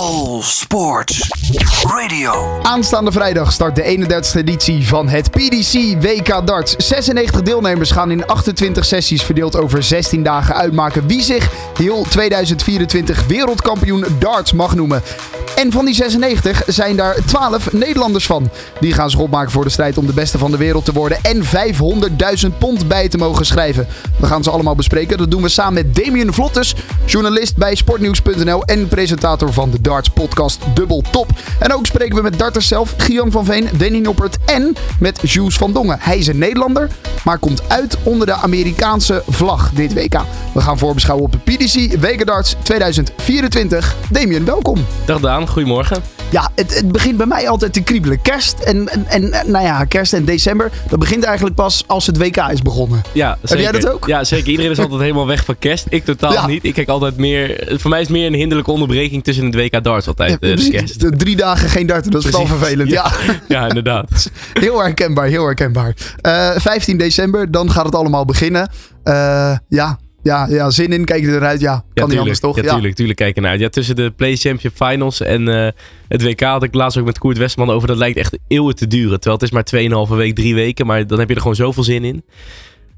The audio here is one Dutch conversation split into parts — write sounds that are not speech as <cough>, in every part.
All Sports Radio. Aanstaande vrijdag start de 31ste editie van het PDC WK Darts. 96 deelnemers gaan in 28 sessies verdeeld over 16 dagen uitmaken wie zich heel 2024 wereldkampioen darts mag noemen. En van die 96 zijn daar 12 Nederlanders van. Die gaan zich opmaken voor de strijd om de beste van de wereld te worden en 500.000 pond bij te mogen schrijven. We gaan ze allemaal bespreken. Dat doen we samen met Damien Vlottes, journalist bij sportnieuws.nl en presentator van de Darts podcast Dubbel Top. En ook spreken we met darters zelf, Guillaume van Veen, Danny Noppert en met Jules van Dongen. Hij is een Nederlander, maar komt uit onder de Amerikaanse vlag dit WK. We gaan voorbeschouwen op de PDC WK Darts 2024. Damien, welkom. Dag Daan, goedemorgen. Ja, het, het begint bij mij altijd te kriebelen. Kerst en, en, en nou ja, kerst en december, dat begint eigenlijk pas als het WK is begonnen. Ja, Heb jij dat ook? Ja, zeker. Iedereen is <laughs> altijd helemaal weg van kerst. Ik totaal Ja. niet. Ik kijk altijd meer... Voor mij is het meer een hinderlijke onderbreking tussen het WK darts altijd, eh, de kerst. De Drie dagen geen darten, dat is wel vervelend. Ja. Ja, inderdaad. <laughs> Heel herkenbaar, heel herkenbaar. Eh 15 december, dan gaat het allemaal beginnen. Eh, ja, ja, ja, zin in, kijk je eruit. Ja, kan niet anders toch? Ja, tuurlijk, tuurlijk kijken naar uit. Ja, tussen de Play Championship Finals en eh, het WK had ik laatst ook met Koert Westman over. Dat lijkt echt eeuwen te duren. Terwijl het is maar 2,5 week, drie weken. Maar dan heb je er gewoon zoveel zin in.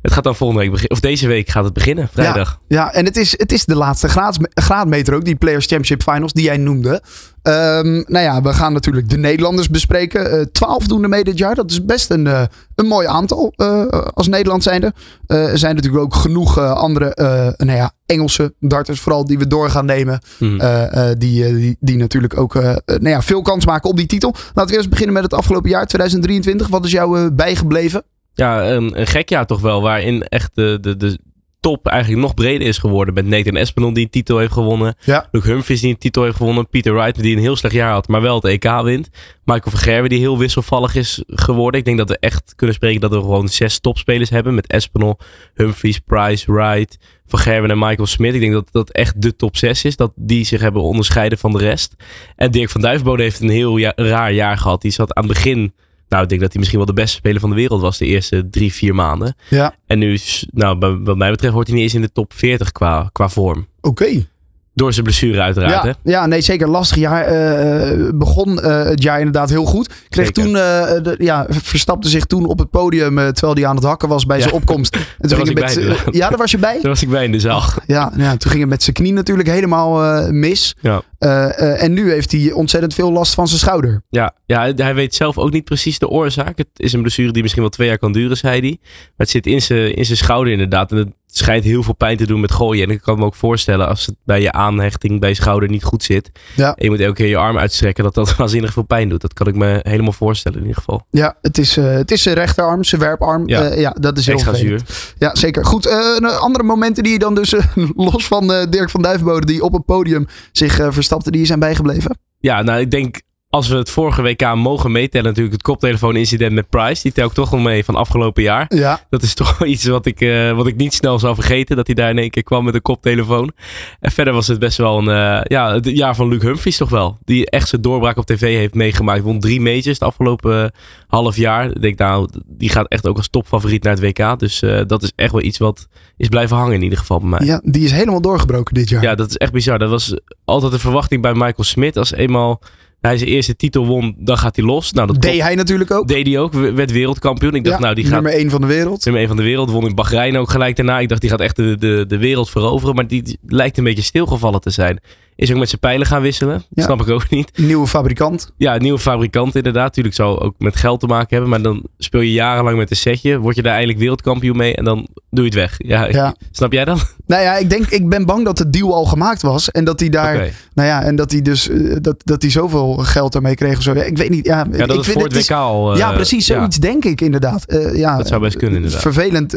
Het gaat dan volgende week beginnen. Of deze week gaat het beginnen, vrijdag. Ja, en het is, het is de laatste graad, graadmeter ook, die Players Championship Finals die jij noemde. Ehm, nou ja, we gaan natuurlijk de Nederlanders bespreken. Eh, Twaalf doen er mee dit jaar. Dat is best een, eh, een mooi aantal eh, als Nederland zijnde. Er zijn natuurlijk ook genoeg andere nou ja, Engelse darters vooral die we door gaan nemen. Eh, die, die, die natuurlijk ook nou ja, veel kans maken op die titel. Laten we eerst beginnen met het afgelopen jaar 2023. Wat is jou bijgebleven? Ja, een, een gek jaar toch wel. Waarin echt de, de, de top eigenlijk nog breder is geworden. Met Nathan Espinel die een titel heeft gewonnen. Ja. Luke Humphries die een titel heeft gewonnen. Peter Wright die een heel slecht jaar had, maar wel het EK wint. Michael van Gerwen die heel wisselvallig is geworden. Ik denk dat we echt kunnen spreken dat we gewoon zes topspelers hebben. Met Espinel, Humphries, Price, Wright, van Gerwen en Michael Smit. Ik denk dat dat echt de top 6 is. Dat die zich hebben onderscheiden van de rest. En Dirk van Duivenbode heeft een heel ja- raar jaar gehad. Die zat aan het begin... Nou, ik denk dat hij misschien wel de beste speler van de wereld was de eerste drie, vier maanden. Ja, En nu, is- nou, bij- wat mij betreft, hoort hij niet eens in de top 40 qua, qua vorm. oké. Door zijn blessure uiteraard, hè? Ja, ja, nee, zeker. Lastig jaar. Eh, begon eh, het jaar inderdaad heel goed. Kreeg Zeker. toen, eh, de, ja, verstapte zich toen op het podium eh, terwijl hij aan het hakken was bij Ja. zijn opkomst. En <laughs> toen ging het ik met, bij, eh, ja, daar was je bij? Daar was ik bij in de zaal. Ja, ja, toen ging het met zijn knie natuurlijk helemaal eh, mis. Ja. Eh, eh, en nu heeft hij ontzettend veel last van zijn schouder. Ja, ja, hij- hij weet zelf ook niet precies de oorzaak. Het is een blessure die misschien wel twee jaar kan duren, zei hij. Maar het zit in zijn, in zijn schouder inderdaad. En het schijnt heel veel pijn te doen met gooien. En ik kan me ook voorstellen als het bij je aanhechting bij je schouder niet goed zit. Ja. En je moet elke keer je arm uitstrekken, dat dat <laughs> waanzinnig veel pijn doet. Dat kan ik me helemaal voorstellen in ieder geval. Ja, het is, eh, het is zijn rechterarm, zijn werparm. Ja. Ja, ja dat is heel Extra zuur. Ja, zeker. Goed, eh, andere momenten die je dan dus, eh, <laughs> los van eh, Dirk van Duivenbode, die op het podium zich eh, verstapte, die je zijn bijgebleven? Ja, nou ik denk als we het vorige WK mogen meetellen natuurlijk het koptelefoon incident met Price. Die tel ik toch nog mee van afgelopen jaar. Ja. Dat is toch wel iets wat ik, eh, wat ik niet snel zou vergeten. Dat hij daar in één keer kwam met een koptelefoon. En verder was het best wel een, eh, ja, het jaar van Luke Humphries toch wel. Die echt zijn doorbraak op tv heeft meegemaakt. Won drie majors het afgelopen eh, half jaar. Ik denk nou, die gaat echt ook als topfavoriet naar het WK. Dus dat is echt wel iets wat is blijven hangen in ieder geval bij mij. ja, die is helemaal doorgebroken dit jaar. Ja, dat is echt bizar. Dat was altijd de verwachting bij Michael Smit. Als eenmaal hij zijn eerste titel won, dan gaat hij los. Nou, dat Deed hij natuurlijk ook. deed hij ook. Werd wereldkampioen. Ik dacht, Ja, nou, die gaat nummer 1 van de wereld. nummer 1 van de wereld. Won in Bahrein ook gelijk daarna. Ik dacht, die gaat echt de, de, de wereld veroveren. Maar die, die lijkt een beetje stilgevallen te zijn. Is ook met zijn pijlen gaan wisselen. Ja. Snap ik ook niet. Nieuwe fabrikant. Ja, nieuwe fabrikant inderdaad. Tuurlijk zou ook met geld te maken hebben. Maar dan speel je jarenlang met een setje. Word je daar eindelijk wereldkampioen mee. En dan doe je het weg. Ja, Ja. <laughs> Snap jij dat? Nou ja, ik denk, ik ben bang dat de deal al gemaakt was. En dat hij daar, nou ja, en dat hij dus, eh, dat, dat hij zoveel geld daarmee kreeg of zo. Ja, ik weet niet. Ja, Ja, ik dat het vind voor het is- WK al... eh, ja, precies. ja. Zoiets denk ik inderdaad. Eh, ja, Dat zou best kunnen, inderdaad. Vervelend.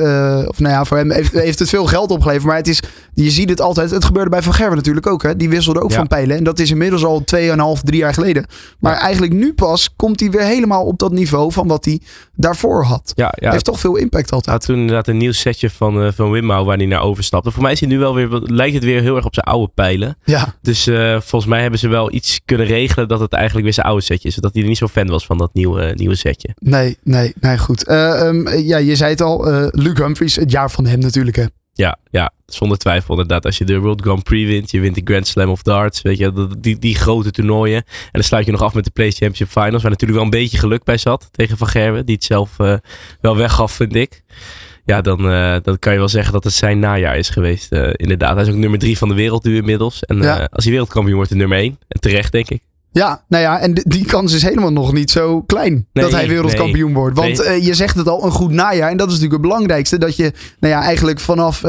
of nou ja, voor hem heeft, heeft het veel geld opgeleverd. Maar het is, je ziet het altijd. Het gebeurde bij Van Gerwen natuurlijk ook. Hè? Die wisselde ook van pijlen. En dat is inmiddels al 2,5, 3 jaar geleden. Maar eigenlijk nu pas komt hij weer helemaal op dat niveau van wat hij daarvoor had. Ja, ja. Heeft toch veel impact altijd. had toen inderdaad een nieuw setje van, van Wimbau waar hij naar overstapte. Mij is hij nu wel weer, lijkt het weer heel erg op zijn oude pijlen. Ja, Dus eh, volgens mij hebben ze wel iets kunnen regelen dat het eigenlijk weer zijn oude setje is. Zodat hij er niet zo fan was van dat nieuwe, nieuwe setje. nee, nee, nee, goed. Eh, ehm, ja, je zei het al. eh, Luke Humphries, het jaar van hem natuurlijk. Hè. Ja, ja, zonder twijfel inderdaad. Als je de World Grand Prix wint, je wint de Grand Slam of Darts, weet je, dat- die, die grote toernooien. En dan sluit je nog af met de Play Championship Finals, waar natuurlijk wel een beetje geluk bij zat tegen Van Gerwen, die het zelf eh, wel weggaf, vind ik. Ja, dan, dan kan je wel zeggen dat het zijn najaar is geweest, eh, inderdaad. Hij is ook nummer drie van de wereld nu inmiddels. En Ja. eh, als hij wereldkampioen wordt, de nummer één. En terecht, denk ik. Ja, nou ja, en die kans is helemaal nog niet zo klein dat hij wereldkampioen wordt. Want nee. je zegt het al, een goed najaar. En dat is natuurlijk het belangrijkste. Dat je, nou ja, eigenlijk vanaf,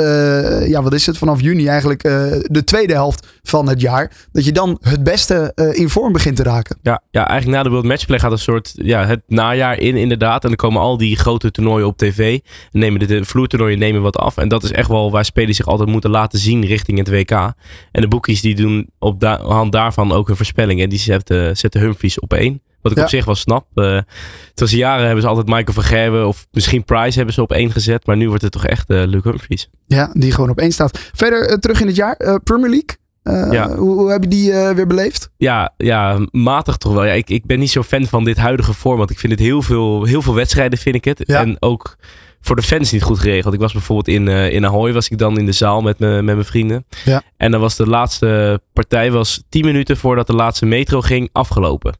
ja, wat is het? Vanaf juni eigenlijk de tweede helft van het jaar. Dat je dan het beste eh, in vorm begint te raken. Ja, ja, eigenlijk na de World Matchplay gaat een soort ja, het najaar in inderdaad. En dan komen al die grote toernooien op tv. En nemen de, vloertoernooien nemen wat af. En dat is echt wel waar spelers zich altijd moeten laten zien richting het WK. En de boekies die doen op da- hand daarvan ook hun voorspellingen. En die zetten, zetten Humphries op één. Wat ik Ja. op zich wel snap. Eh het jaren hebben ze altijd Michael van Gerwen of misschien Price hebben ze op één gezet. Maar nu wordt het toch echt eh Luke Humphries. Ja, die gewoon op één staat. Verder terug in het jaar, Premier League. Eh, Ja. hoe, hoe heb je die eh, weer beleefd? Ja, ja, matig toch wel. Ja, ik, ik ben niet zo fan van dit huidige format. Ik vind het heel veel, heel veel wedstrijden, vind ik het. Ja. En ook voor de fans niet goed geregeld. Ik was bijvoorbeeld in, eh in Ahoy, was ik dan in de zaal met, me, met mijn vrienden. Ja. En dan was de laatste partij was 10 minuten voordat de laatste metro ging afgelopen.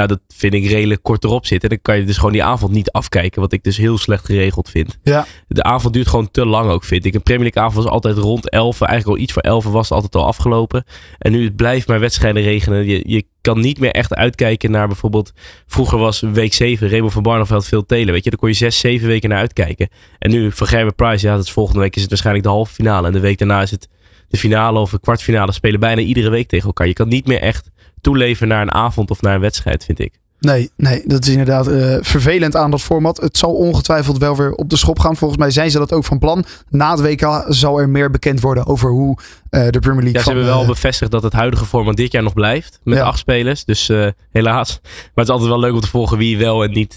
Nou, dat vind ik redelijk kort erop zitten. Dan kan je dus gewoon die avond niet afkijken. Wat ik dus heel slecht geregeld vind. Ja. De avond duurt gewoon te lang ook, vind ik. Een Premier League avond was altijd rond 11. Eigenlijk al iets voor 11 was het altijd al afgelopen. En nu het blijft maar wedstrijden regenen. Je, je kan niet meer echt uitkijken naar bijvoorbeeld... Vroeger was week 7 Raymond van Barneveld veel telen. Weet je, daar kon je 6, 7 weken naar uitkijken. En nu van Gerben Price, ja, dat is volgende week is het waarschijnlijk de halve finale. En de week daarna is het de finale of de kwartfinale. Spelen bijna iedere week tegen elkaar. Je kan niet meer echt toeleven naar een avond of naar een wedstrijd, vind ik. Nee, nee, dat is inderdaad eh, vervelend aan dat format. Het zal ongetwijfeld wel weer op de schop gaan. Volgens mij zijn ze dat ook van plan. Na het WK zal er meer bekend worden over hoe eh, de Premier League Ja, ze van, hebben wel eh, bevestigd dat het huidige format dit jaar nog blijft. Met Ja. acht spelers. Dus helaas. Maar het is altijd wel leuk om te volgen wie wel en niet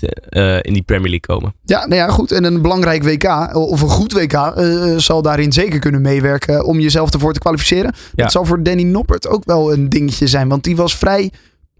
in die Premier League komen. Ja, nou ja, goed. En een belangrijk WK, of een goed WK, zal daarin zeker kunnen meewerken om jezelf ervoor te kwalificeren. Ja. Dat zal voor Danny Noppert ook wel een dingetje zijn. Want die was vrij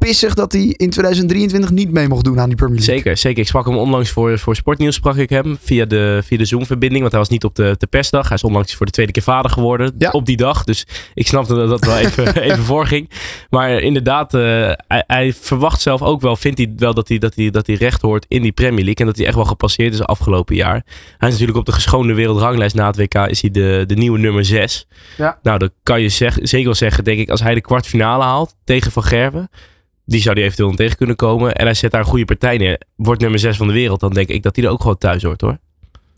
pissig dat hij in 2023 niet mee mocht doen aan die Premier League. Zeker, zeker. Ik sprak hem onlangs voor, voor Sportnieuws sprak ik hem via de, via de Zoom-verbinding. Want hij was niet op de, de persdag. Hij is onlangs voor de tweede keer vader geworden Ja. op die dag. Dus ik snapte dat dat wel <laughs> even, even voorging. Maar inderdaad, eh, hij, hij verwacht zelf ook wel, vindt hij wel dat hij, dat, hij, dat hij recht hoort in die Premier League. En dat hij echt wel gepasseerd is afgelopen jaar. Hij is natuurlijk op de geschoonde wereldranglijst na het WK is hij de, de nieuwe nummer 6. Ja. Nou, dan kan je zeg, zeker wel zeggen, denk ik, als hij de kwartfinale haalt tegen Van Gerwen. Die zou die eventueel tegen kunnen komen. En hij zet daar een goede partij neer. Wordt nummer 6 van de wereld. Dan denk ik dat hij er ook gewoon thuis hoort hoor.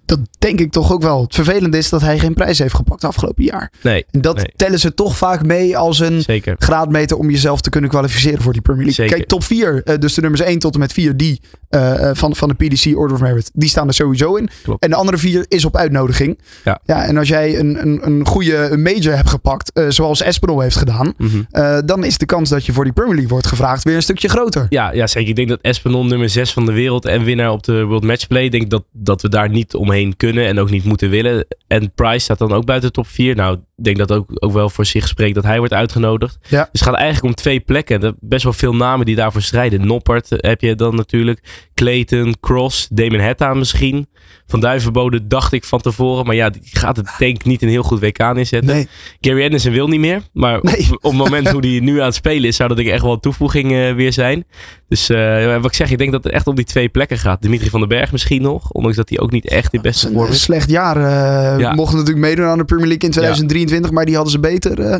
Dat denk ik toch ook wel. Het vervelende is dat hij geen prijs heeft gepakt afgelopen jaar. Nee, En dat Nee. tellen ze toch vaak mee als een zeker. graadmeter om jezelf te kunnen kwalificeren voor die Premier League. Zeker. Kijk, top 4, eh, dus de nummers 1 tot en met 4, die eh, eh, van, van de PDC Order of Merit, die staan er sowieso in. Klopt. En de andere vier is op uitnodiging. Ja. ja en als jij een, een, een goede major hebt gepakt, zoals Espinol heeft gedaan, Mhm. dan is de kans dat je voor die Premier League wordt gevraagd weer een stukje groter. Ja, ja, zeker. Ik denk dat Espinol nummer 6 van de wereld en winnaar op de World Matchplay. Denk dat, dat we daar niet omheen kunnen en ook niet moeten willen. En Price staat dan ook buiten de top 4. Nou, ik denk dat ook, ook wel voor zich spreekt dat hij wordt uitgenodigd. Ja. Dus het gaat eigenlijk om twee plekken. Er best wel veel namen die daarvoor strijden. Noppert heb je dan natuurlijk. Clayton, Cross, Damon Hetta misschien. Van Duivenbode dacht ik van tevoren. Maar ja, die gaat het denk ik niet een heel goed WK neerzetten. Nee, Gary Anderson wil niet meer. Maar Nee. op, op het moment hoe hij nu aan het spelen is, zou dat denk ik echt wel een toevoeging eh, weer zijn. Dus eh, wat ik zeg, ik denk dat het echt om die twee plekken gaat. Dimitri van den Berg misschien nog. Ondanks dat hij ook niet echt in beste een vorm eh, is. slecht jaar. eh Ja. Mochten natuurlijk meedoen aan de Premier League in 2023, maar die hadden ze beter eh,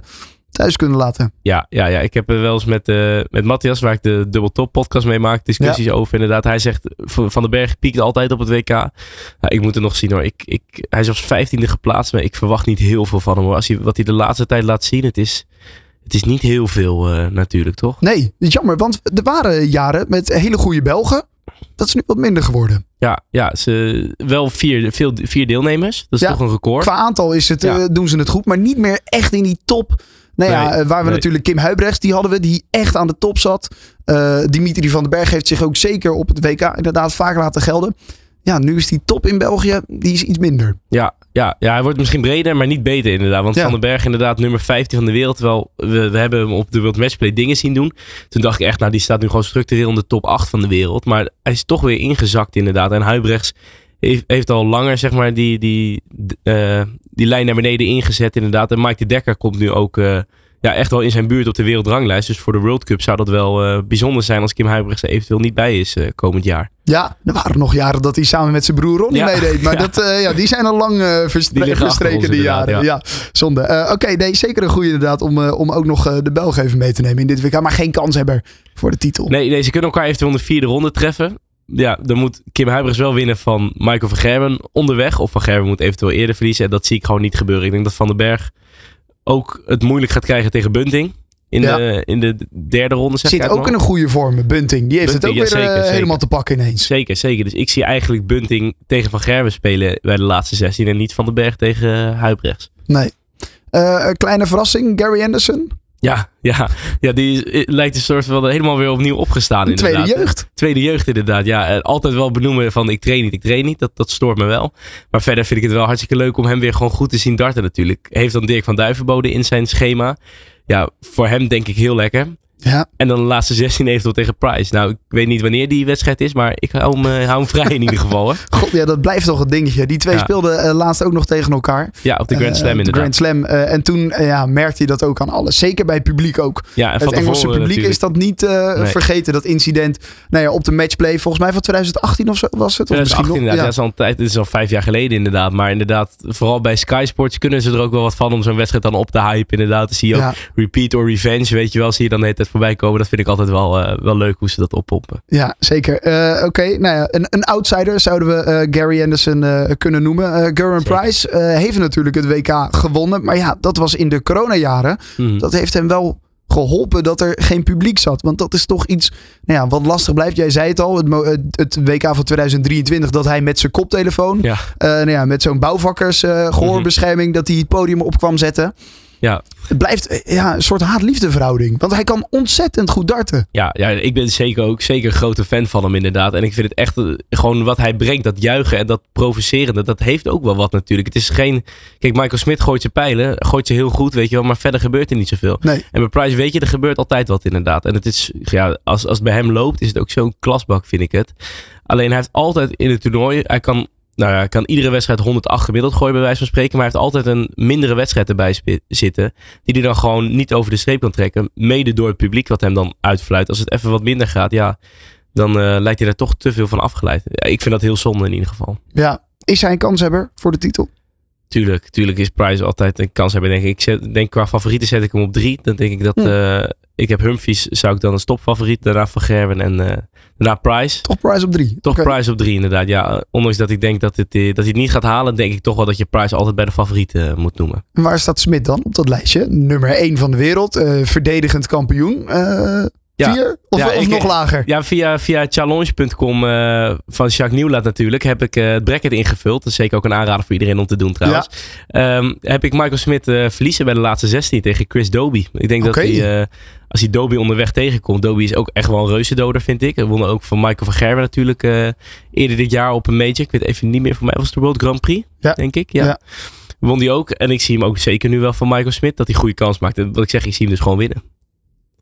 thuis kunnen laten. Ja, ja, ja, ik heb er wel eens met, eh, met Matthias, waar ik de Double Top podcast mee maak, discussies over inderdaad. Hij zegt, Van den Berg piekt altijd op het WK. Nou, ik moet het nog zien hoor. Ik, ik, hij is als vijftiende geplaatst, maar ik verwacht niet heel veel van hem. hoor. Als hij, wat hij de laatste tijd laat zien, het is, het is niet heel veel eh, natuurlijk, toch? Nee, jammer, want er waren jaren met hele goede Belgen. Dat is nu wat minder geworden. Ja, ja ze, wel vier, veel, vier deelnemers. Dat is Ja, toch een record. Qua aantal is het, Ja. eh, doen ze het goed, maar niet meer echt in die top. Nou ja, Nee, eh, waar we nee. natuurlijk Kim Huibrechts, die hadden we, die echt aan de top zat. Eh, Dimitri van den Berg heeft zich ook zeker op het WK inderdaad vaak laten gelden. Ja, nu is die top in België, die is iets minder. Ja, ja, ja, hij wordt misschien breder, maar niet beter inderdaad. Want Ja. Van den Berg inderdaad nummer 15 van de wereld. Terwijl we, we hebben hem op de World Matchplay dingen zien doen. Toen dacht ik echt, nou die staat nu gewoon structureel in de top 8 van de wereld. Maar hij is toch weer ingezakt inderdaad. En Huibrechts heeft, heeft al langer zeg maar die, die, eh, die lijn naar beneden ingezet inderdaad. En Mike de Dekker komt nu ook eh, ja, echt wel in zijn buurt op de wereldranglijst. Dus voor de World Cup zou dat wel eh, bijzonder zijn als Kim Huibrechts er eventueel niet bij is komend jaar. Ja, er waren nog jaren dat hij samen met zijn broer Ronnie Ja. meedeed. Maar <laughs> Ja. Dat, ja, die zijn al lang verstre- achter verstreken, die jaren. Ja. zonde. Oké, nee, zeker een goede inderdaad om, om ook nog de Belg even mee te nemen in dit WK. Maar geen kanshebber voor de titel. Nee, nee, ze kunnen elkaar eventueel in de vierde ronde treffen. Ja, dan moet Kim Huibrechts wel winnen van Michael van Gerwen onderweg. Of van Gerwen moet eventueel eerder verliezen. En dat zie ik gewoon niet gebeuren. Ik denk dat Van den Berg ook het moeilijk gaat krijgen tegen Bunting. In, Ja. de, in de derde ronde. Zeg Zit ook in een goede vorm. Bunting, die heeft het ook weer eh, zeker. helemaal te pakken ineens. Zeker, zeker. Dus ik zie eigenlijk Bunting tegen Van Gerwen spelen bij de laatste 16 en niet Van den Berg tegen Huibrechts. Nee. Eh, een kleine verrassing, Gary Anderson. Ja, ja, ja, die is- lijkt een soort van helemaal weer opnieuw opgestaan. Tweede jeugd. Tweede jeugd inderdaad, ja. En altijd wel benoemen van ik train niet, ik train niet. Dat, dat stoort me wel. Maar verder vind ik het wel hartstikke leuk om hem weer gewoon goed te zien darten natuurlijk. Heeft dan Dirk van Duivenbode in zijn schema. Ja, voor hem denk ik heel lekker. Ja. En dan de laatste 16 eventueel tegen Price. Nou, ik weet niet wanneer die wedstrijd is, maar ik hou hem, hou hem vrij in ieder geval. Hè. <laughs> God, ja, dat blijft toch een dingetje. Die twee Ja. speelden eh, laatst ook nog tegen elkaar. Ja, op de Grand Eh, Slam de inderdaad. Grand Slam. eh, en toen ja, merkte je dat ook aan alles. Zeker bij het publiek ook. ja, en van het Engelse tevoren publiek is dat niet Nee. vergeten. Dat incident nou ja, op de matchplay. Volgens mij van 2018 of zo was het. Of 2018 misschien nog. inderdaad. Ja. Ja. dat is al een tijd, is al vijf jaar geleden inderdaad. Maar inderdaad, vooral bij Sky Sports kunnen ze er ook wel wat van om zo'n wedstrijd dan op te hypen. Inderdaad, dan zie je ook repeat or revenge, weet je wel. Zie je dan de tijd voorbij komen. Dat vind ik altijd wel, eh, wel leuk hoe ze dat oppompen. Ja, zeker. Eh, Oké, nou ja, een, een outsider zouden we eh, Gary Anderson kunnen noemen. Zeker. Price heeft natuurlijk het WK gewonnen. Maar ja, dat was in de coronajaren. Mhm. Dat heeft hem wel geholpen dat er geen publiek zat. Want dat is toch iets nou ja, wat lastig blijft. Jij zei het al, het, het, het WK van 2023, dat hij met zijn koptelefoon, Ja. nou ja, met zo'n bouwvakkers eh, gehoorbescherming, dat hij het podium op kwam zetten. Ja. Het blijft eh, ja, een soort haat-liefde verhouding. Want hij kan ontzettend goed darten. Ja, ja, ik ben zeker ook zeker een grote fan van hem inderdaad. En ik vind het echt eh, gewoon wat hij brengt, dat juichen en dat provocerende, dat heeft ook wel wat natuurlijk. Het is geen... Kijk, Michael Smit gooit zijn pijlen, gooit ze heel goed, weet je wel. Maar verder gebeurt er niet zoveel. Nee. En bij Price weet je, er gebeurt altijd wat inderdaad. En het is, ja, als, als het bij hem loopt, is het ook zo'n klasbak, vind ik het. Alleen hij heeft altijd in het toernooi, hij kan, nou ja, kan iedere wedstrijd 108 gemiddeld gooien bij wijze van spreken. Maar hij heeft altijd een mindere wedstrijd erbij zitten. Die hij dan gewoon niet over de streep kan trekken. Mede door het publiek wat hem dan uitfluit. Als het even wat minder gaat, ja, dan eh, lijkt hij daar toch te veel van afgeleid. Ja, ik vind dat heel zonde in ieder geval. Ja. Is hij een kanshebber voor de titel? Tuurlijk, tuurlijk is Price altijd een kans hebben. Denk ik. ik zet, denk qua favorieten zet ik hem op drie. Dan denk ik dat eh, ik heb Humphries, zou ik dan een stopfavoriet. Daarna Van Gerwen en eh, daarna Price. Toch Price op drie? Toch Oké. Price op drie inderdaad. Ja, ondanks dat ik denk dat, het, eh, dat hij het niet gaat halen, denk ik toch wel dat je Price altijd bij de favorieten moet noemen. En waar staat Smit dan op dat lijstje? Nummer 1 van de wereld. verdedigend kampioen. Ja. Vier? Of, Ja, of ik- nog lager? Ja, via, via challenge.com eh, van Jacques Nieuwlaat natuurlijk heb ik eh, het bracket ingevuld. Dat is zeker ook een aanrader voor iedereen om te doen trouwens. Ehm, heb ik Michael Smit eh, verliezen bij de laatste 16 tegen Chris Doby. Ik denk dat hij, als hij Doby onderweg tegenkomt, Doby is ook echt wel een reuzendoder vind ik. Hij won ook van Michael van Gerwen natuurlijk eerder dit jaar op een major. Ik weet even niet meer, voor mij was het de World Grand Prix, Ja. denk ik. Ja. Ja. Won die ook. En ik zie hem ook zeker nu wel van Michael Smit dat hij goede kans maakt. En wat ik zeg, ik zie hem dus gewoon winnen.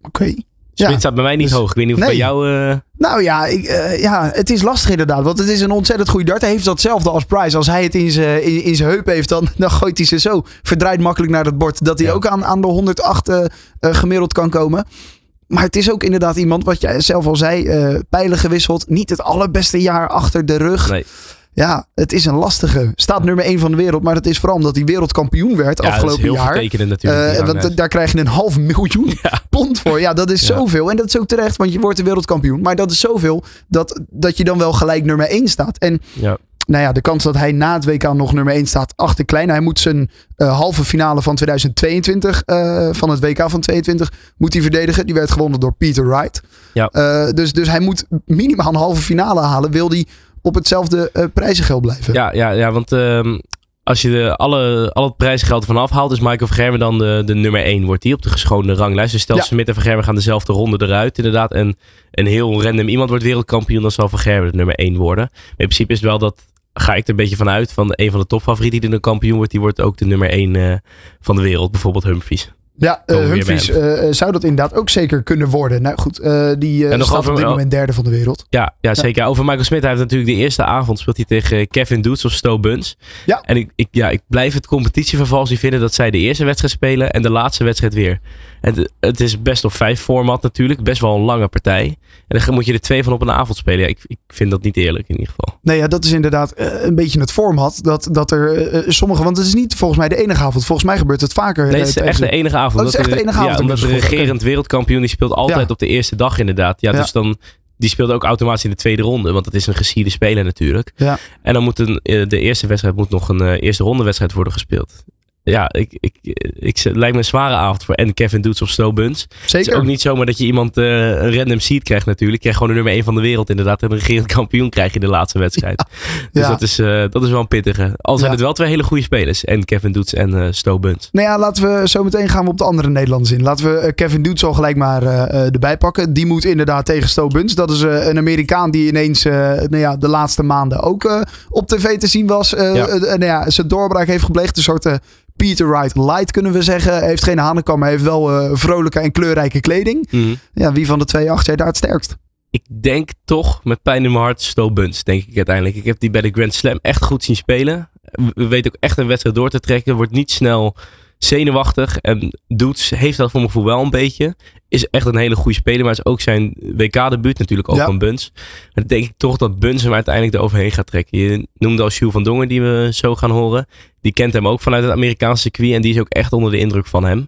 Oké. Smit Ja. staat bij mij niet Dus- hoog. Ik weet niet of nee. bij jou... eh, Nou ja, ik, eh, ja, het is lastig inderdaad. Want het is een ontzettend goede dart. Hij heeft datzelfde als Price. Als hij het in zijn in, in zijn heup heeft, dan, dan gooit hij ze zo verdraaid makkelijk naar het bord. Dat hij Ja. ook aan, aan de 108 eh, gemiddeld kan komen. Maar het is ook inderdaad iemand, wat jij zelf al zei, pijlen gewisseld. Niet het allerbeste jaar achter de rug. nee. Ja, het is een lastige. Staat nummer 1 van de wereld. Maar dat is vooral omdat hij wereldkampioen werd Ja, dat is afgelopen heel jaar. natuurlijk. Eh, die want daar krijg je een half miljoen <laughs> Ja. pond voor. Ja, dat is Ja. zoveel. En dat is ook terecht, want je wordt de wereldkampioen. Maar dat is zoveel dat, dat je dan wel gelijk nummer 1 staat. En ja. nou ja, de kans dat hij na het WK nog nummer 1 staat, achter klein. Hij moet zijn eh, halve finale van 2022, eh, van het WK van 22, moet hij verdedigen. Die werd gewonnen door Peter Wright. Ja. Eh, dus, dus hij moet minimaal een halve finale halen. Wil hij op hetzelfde eh, prijzengeld blijven? Ja, ja, ja want ehm, als je de, alle, al het prijsgeld ervan afhaalt, is Michael van Gerwen dan de, de nummer 1. Wordt die op de geschoonde ranglijst. Dus stel Ja. Smit en van Gerwen gaan dezelfde ronde eruit inderdaad. En een heel random iemand wordt wereldkampioen, dan zal van de nummer 1 worden. Maar in principe is het wel dat, ga ik er een beetje vanuit, van een van de topfavorieten die de kampioen wordt, die wordt ook de nummer 1 eh, van de wereld. Bijvoorbeeld Humphries. Ja, uh, Humphries bij eh, zou dat inderdaad ook zeker kunnen worden. Nou goed, eh, die eh, En nog staat over- op dit moment derde van de wereld. Ja, ja, zeker. Over Michael Smith. Hij heeft natuurlijk de eerste avond speelt hij tegen Kevin Doets of Sto Buns. Ja. En ik, ik, ja, ik blijf het competitievervalsie vinden dat zij de eerste wedstrijd spelen en de laatste wedstrijd weer. Het, het is best of vijf format natuurlijk. Best wel een lange partij. En dan moet je er twee van op een avond spelen. Ja, ik, ik vind dat niet eerlijk in ieder geval. Nee, ja, dat is inderdaad eh, een beetje het format. Dat, dat er eh, sommige, want het is niet volgens mij de enige avond. Volgens mij gebeurt het vaker. Nee, eh, het is echt de enige avond. Het is echt de enige ja, avond omdat de regerend wereldkampioen die speelt altijd Ja. op de eerste dag inderdaad. Ja, Ja. dus dan... Die speelt ook automatisch in de tweede ronde. Want het is een gesierde speler natuurlijk. Ja. En dan moet een, eh, de eerste wedstrijd moet nog een eh, eerste ronde wedstrijd worden gespeeld. Ja, ik, ik, ik, het lijkt me een zware avond voor en Kevin Doets of Sto Buns. Het Zeker. is ook niet zomaar dat je iemand eh, een random seed krijgt natuurlijk. Je krijgt gewoon de nummer 1 van de wereld inderdaad. En een regerend <laughs> kampioen krijg je in de laatste wedstrijd. Dus Ja. dat, is, eh, dat is wel een pittige. Al zijn Ja. het wel twee hele goede spelers. En Kevin Doets en eh Sto Buns. Nou ja, laten we zo meteen gaan we op de andere Nederlanders in. Laten we eh, Kevin Doets al gelijk maar eh, eh, erbij pakken. Die moet inderdaad tegen Sto Buns. Dat is eh, een Amerikaan die ineens eh, nou ja, de laatste maanden ook eh, op tv te zien was. Eh, Ja. eh, nou ja, zijn doorbraak heeft gepleegd. Een soort eh, Peter Wright light kunnen we zeggen. Heeft geen hanenkam, maar heeft wel eh, vrolijke en kleurrijke kleding. Ja, wie van de twee acht jij daar het sterkst? Ik denk toch met pijn in mijn hart Sto Buns, denk ik uiteindelijk. Ik heb die bij de Grand Slam echt goed zien spelen. We weten ook echt een wedstrijd door te trekken. Wordt niet snel zenuwachtig. En Doets heeft dat voor mijn gevoel wel een beetje. Is echt een hele goede speler. Maar is ook zijn WK-debuut natuurlijk ook Ja. van Buns. Maar dan denk ik toch dat Buns hem uiteindelijk eroverheen gaat trekken. Je noemde al Jules van Dongen die we zo gaan horen. Die kent hem ook vanuit het Amerikaanse circuit. En die is ook echt onder de indruk van hem.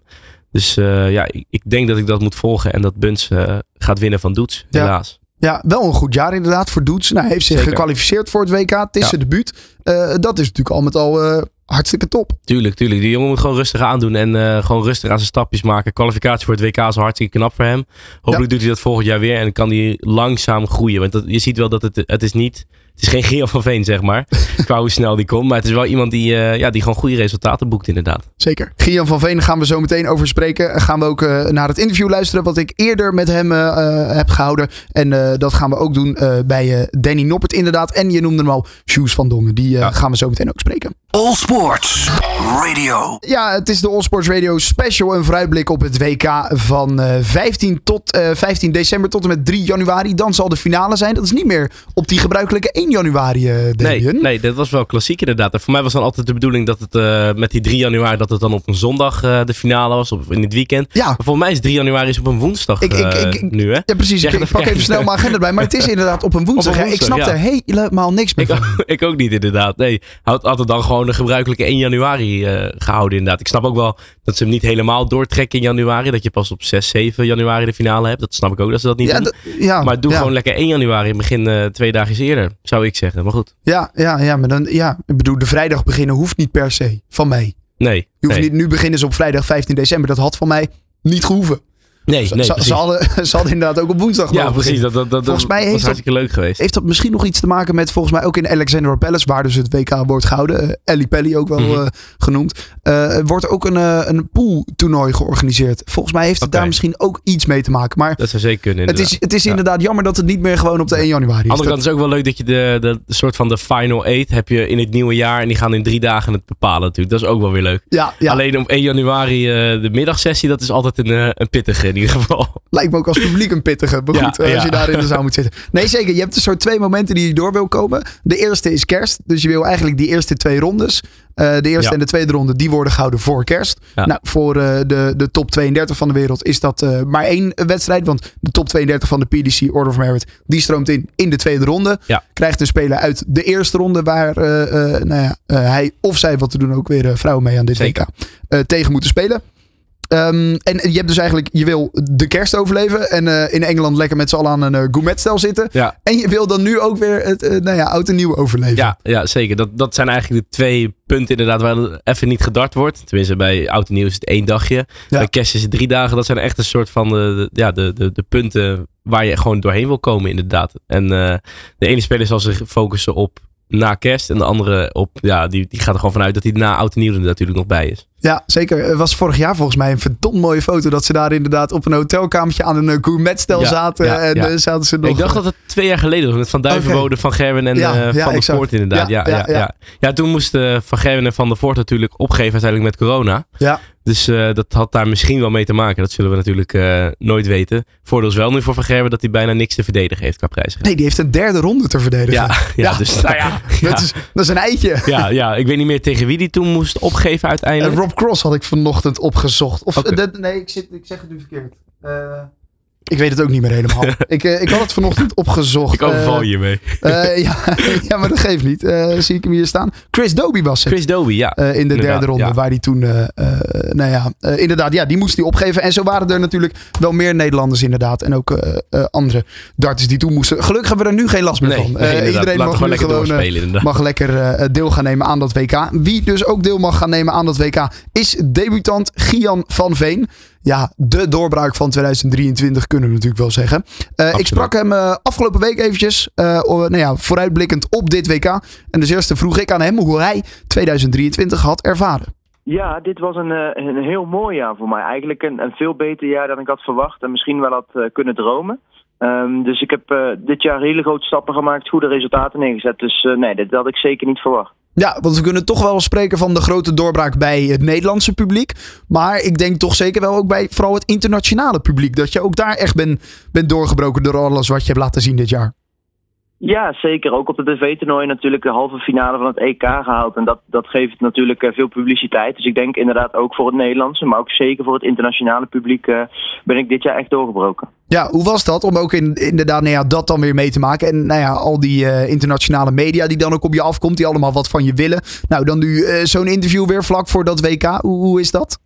Dus eh, ja, ik, ik denk dat ik dat moet volgen. En dat Buns eh, gaat winnen van Doets, Ja. helaas. Ja, wel een goed jaar inderdaad voor Doets. Nou, hij heeft zich Zeker. gekwalificeerd voor het WK. Het is Ja. zijn debuut. Eh, dat is natuurlijk al met al hartstikke top. Tuurlijk, tuurlijk. Die jongen moet gewoon rustig aandoen en eh, gewoon rustig aan zijn stapjes maken. Kwalificatie voor het WK is hartstikke knap voor hem. Hopelijk doet hij dat volgend jaar weer en kan hij langzaam groeien. Want dat, je ziet wel dat het, het is niet, het is geen <laughs> Geo van Veen zeg maar, qua hoe snel die komt. Maar het is wel iemand die, eh, ja, die gewoon goede resultaten boekt inderdaad. Zeker. Gian van Veen gaan we zo meteen over spreken. Gaan we ook eh, naar het interview luisteren wat ik eerder met hem heb gehouden. En dat gaan we ook doen bij Danny Noppert inderdaad. En je noemde hem al, Shoes van Dongen. Die Ja. gaan we zo meteen ook spreken. All Sports Radio. Ja, het is de All Sports Radio special. Een vooruitblik op het WK van eh, 15, tot, eh, 15 december tot en met 3 januari. Dan zal de finale zijn. Dat is niet meer op die gebruikelijke 1 januari, eh Nee, Damien. nee, dat was wel klassiek inderdaad. En voor mij was dan altijd de bedoeling dat het eh, met die 3 januari, dat het dan op een zondag eh, de finale was, of in het weekend. Ja, Maar voor mij is 3 januari is op een woensdag Ik- ik- eh, ik- ik- nu hè. ja, precies. Zeg Ik, pak even snel mijn agenda erbij. Maar het is <laughs> inderdaad op een woensdag. Op een hè. ik snap er helemaal niks meer Ik, van. ook- ik ook niet inderdaad. Nee, had, had het dan gewoon de gebruikelijke 1 januari eh, gehouden inderdaad. Ik snap ook wel dat ze hem niet helemaal doortrekken in januari. Dat je pas op 6, 7 januari de finale hebt. Dat snap ik ook dat ze dat niet Ja, doen. ja, maar doe ja. gewoon lekker 1 januari. Begin eh, twee dagen eerder, zou ik zeggen. Maar goed, Ja, ja, ja, maar dan, ja, ik bedoel, de vrijdag beginnen hoeft niet per se van mij. nee. Je hoeft nee. niet, nu beginnen ze op vrijdag 15 december. Dat had van mij niet gehoeven. Nee, Ze- nee, ze, hadden, <laughs> ze hadden inderdaad ook op woensdag Ja, precies. Dat, dat, dat, Volgens mij dat heeft hartstikke leuk geweest. Heeft dat misschien nog iets te maken met volgens mij ook in Alexandra Palace, waar dus het WK wordt gehouden. eh, Ellie Pelly ook wel Mhm. eh, genoemd. Eh, wordt ook een, een pooltoernooi georganiseerd. Volgens mij heeft het daar misschien ook iets mee te maken. Maar Dat zou zeker kunnen het is, het is Ja. inderdaad jammer dat het niet meer gewoon op de 1 januari is. de andere Dat- kant is het ook wel leuk dat je de, de, de soort van de final eight heb je in het nieuwe jaar. En die gaan in drie dagen het bepalen natuurlijk. Dat is ook wel weer leuk. ja, ja, Alleen op 1 januari de middagsessie, dat is altijd een, een pittige in ieder geval. lijkt me ook als publiek een pittige. Maar Ja, eh, als je daar in de zaal moet zitten. Nee, zeker. Je hebt een soort twee momenten die je door wil komen. De eerste is kerst. Dus je wil eigenlijk die eerste twee rondes. eh, de eerste Ja. en de tweede ronde, die worden gehouden voor kerst. Nou, voor eh, de, de top 32 van de wereld is dat maar één wedstrijd. Want de top 32 van de PDC Order of Merit, die stroomt in in de tweede ronde. Ja. Krijgt een speler uit de eerste ronde waar nou ja, hij of zij, wat te doen ook weer vrouwen mee aan dit Zeker. WK, tegen moeten spelen. Ehm, en je hebt dus eigenlijk, je wil de kerst overleven en eh, in Engeland lekker met z'n allen aan een uh, gourmetstel zitten. Ja, En je wil dan nu ook weer het eh, nou ja, oud en nieuw overleven. ja, ja zeker. Dat, dat zijn eigenlijk de twee punten inderdaad waar even niet gedart wordt. Tenminste, bij oud en nieuw is het één dagje. Bij kerst is het drie dagen. Dat zijn echt een soort van de, de- ja, de, de, de punten waar je gewoon doorheen wil komen inderdaad. En eh, de ene speler zal zich focussen op na kerst. En de andere op, ja, die, die gaat er gewoon vanuit dat hij na oud en nieuw er natuurlijk nog bij is. Ja, zeker. Het was vorig jaar volgens mij een verdomd mooie foto dat ze daar inderdaad op een hotelkamertje aan een gourmetstel Ja, zaten. ja, en ja. eh, zaten ze nog... Ik dacht dat het twee jaar geleden was. Met Van Duivenbode, Van Gerwen en Ja, eh, ja, Van der. Voort inderdaad. Ja, Ja, ja, ja, ja, ja. ja. toen moesten Van Gerwen en Van der Voort natuurlijk opgeven uiteindelijk met corona. Ja, Dus eh, dat had daar misschien wel mee te maken. Dat zullen we natuurlijk eh, nooit weten. Voordeel is wel nu voor Van Gerwen dat hij bijna niks te verdedigen heeft qua prijzen. nee, die heeft een derde ronde te verdedigen. Ja, ja, <laughs> dus nou ja, <laughs> ja. Dat, is, dat is een eitje. Ja, ja, ik weet niet meer tegen wie die toen moest opgeven En uiteindelijk. Rob Cross had ik vanochtend opgezocht. Of, eh, nee, ik, zit, ik zeg het nu verkeerd. Eh, ik weet het ook niet meer helemaal. <laughs> ik, eh, ik had het vanochtend opgezocht. Ik overval Eh, je hiermee. eh, <laughs> ja, ja, maar dat geeft niet. Zie ik hem hier staan. Chris Doby was het. Chris Doby, ja. in de Inderdaad, derde ronde, ja. waar die toen, nou ja, inderdaad, ja, die moest hij opgeven. En zo waren er natuurlijk wel meer Nederlanders inderdaad. En ook andere darters die toen moesten. Gelukkig hebben we er nu geen last meer Nee, van. nee, iedereen mag lekker gewoon, mag lekker deel gaan nemen aan dat WK. Wie dus ook deel mag gaan nemen aan dat WK is debutant Gian van Veen. Ja, de doorbraak van 2023 kunnen we natuurlijk wel zeggen. Eh, ik sprak hem eh, afgelopen week eventjes, eh, o- nou ja, vooruitblikkend op dit WK. En dus eerst vroeg ik aan hem hoe hij 2023 had ervaren. Ja, dit was een, eh, een heel mooi jaar voor mij. Eigenlijk een, een veel beter jaar dan ik had verwacht en misschien wel had eh, kunnen dromen. Ehm, dus ik heb eh, dit jaar hele grote stappen gemaakt, goede resultaten neergezet. Dus eh, nee, dit had ik zeker niet verwacht. Ja, want we kunnen toch wel spreken van de grote doorbraak bij het Nederlandse publiek. Maar ik denk toch zeker wel ook bij vooral het internationale publiek. Dat je ook daar echt bent bent doorgebroken door alles wat je hebt laten zien dit jaar. Ja, zeker. Ook op de tv-toernooi natuurlijk de halve finale van het EK gehaald. En dat, dat geeft natuurlijk eh, veel publiciteit. Dus ik denk inderdaad ook voor het Nederlandse, maar ook zeker voor het internationale publiek eh, ben ik dit jaar echt doorgebroken. Ja, hoe was dat om ook in, inderdaad nou dat dan weer mee te maken? En nou ja, al die eh, internationale media die dan ook op je afkomt, die allemaal wat van je willen. Nou, dan nu eh, zo'n interview weer vlak voor dat WK. Hoe, hoe is dat?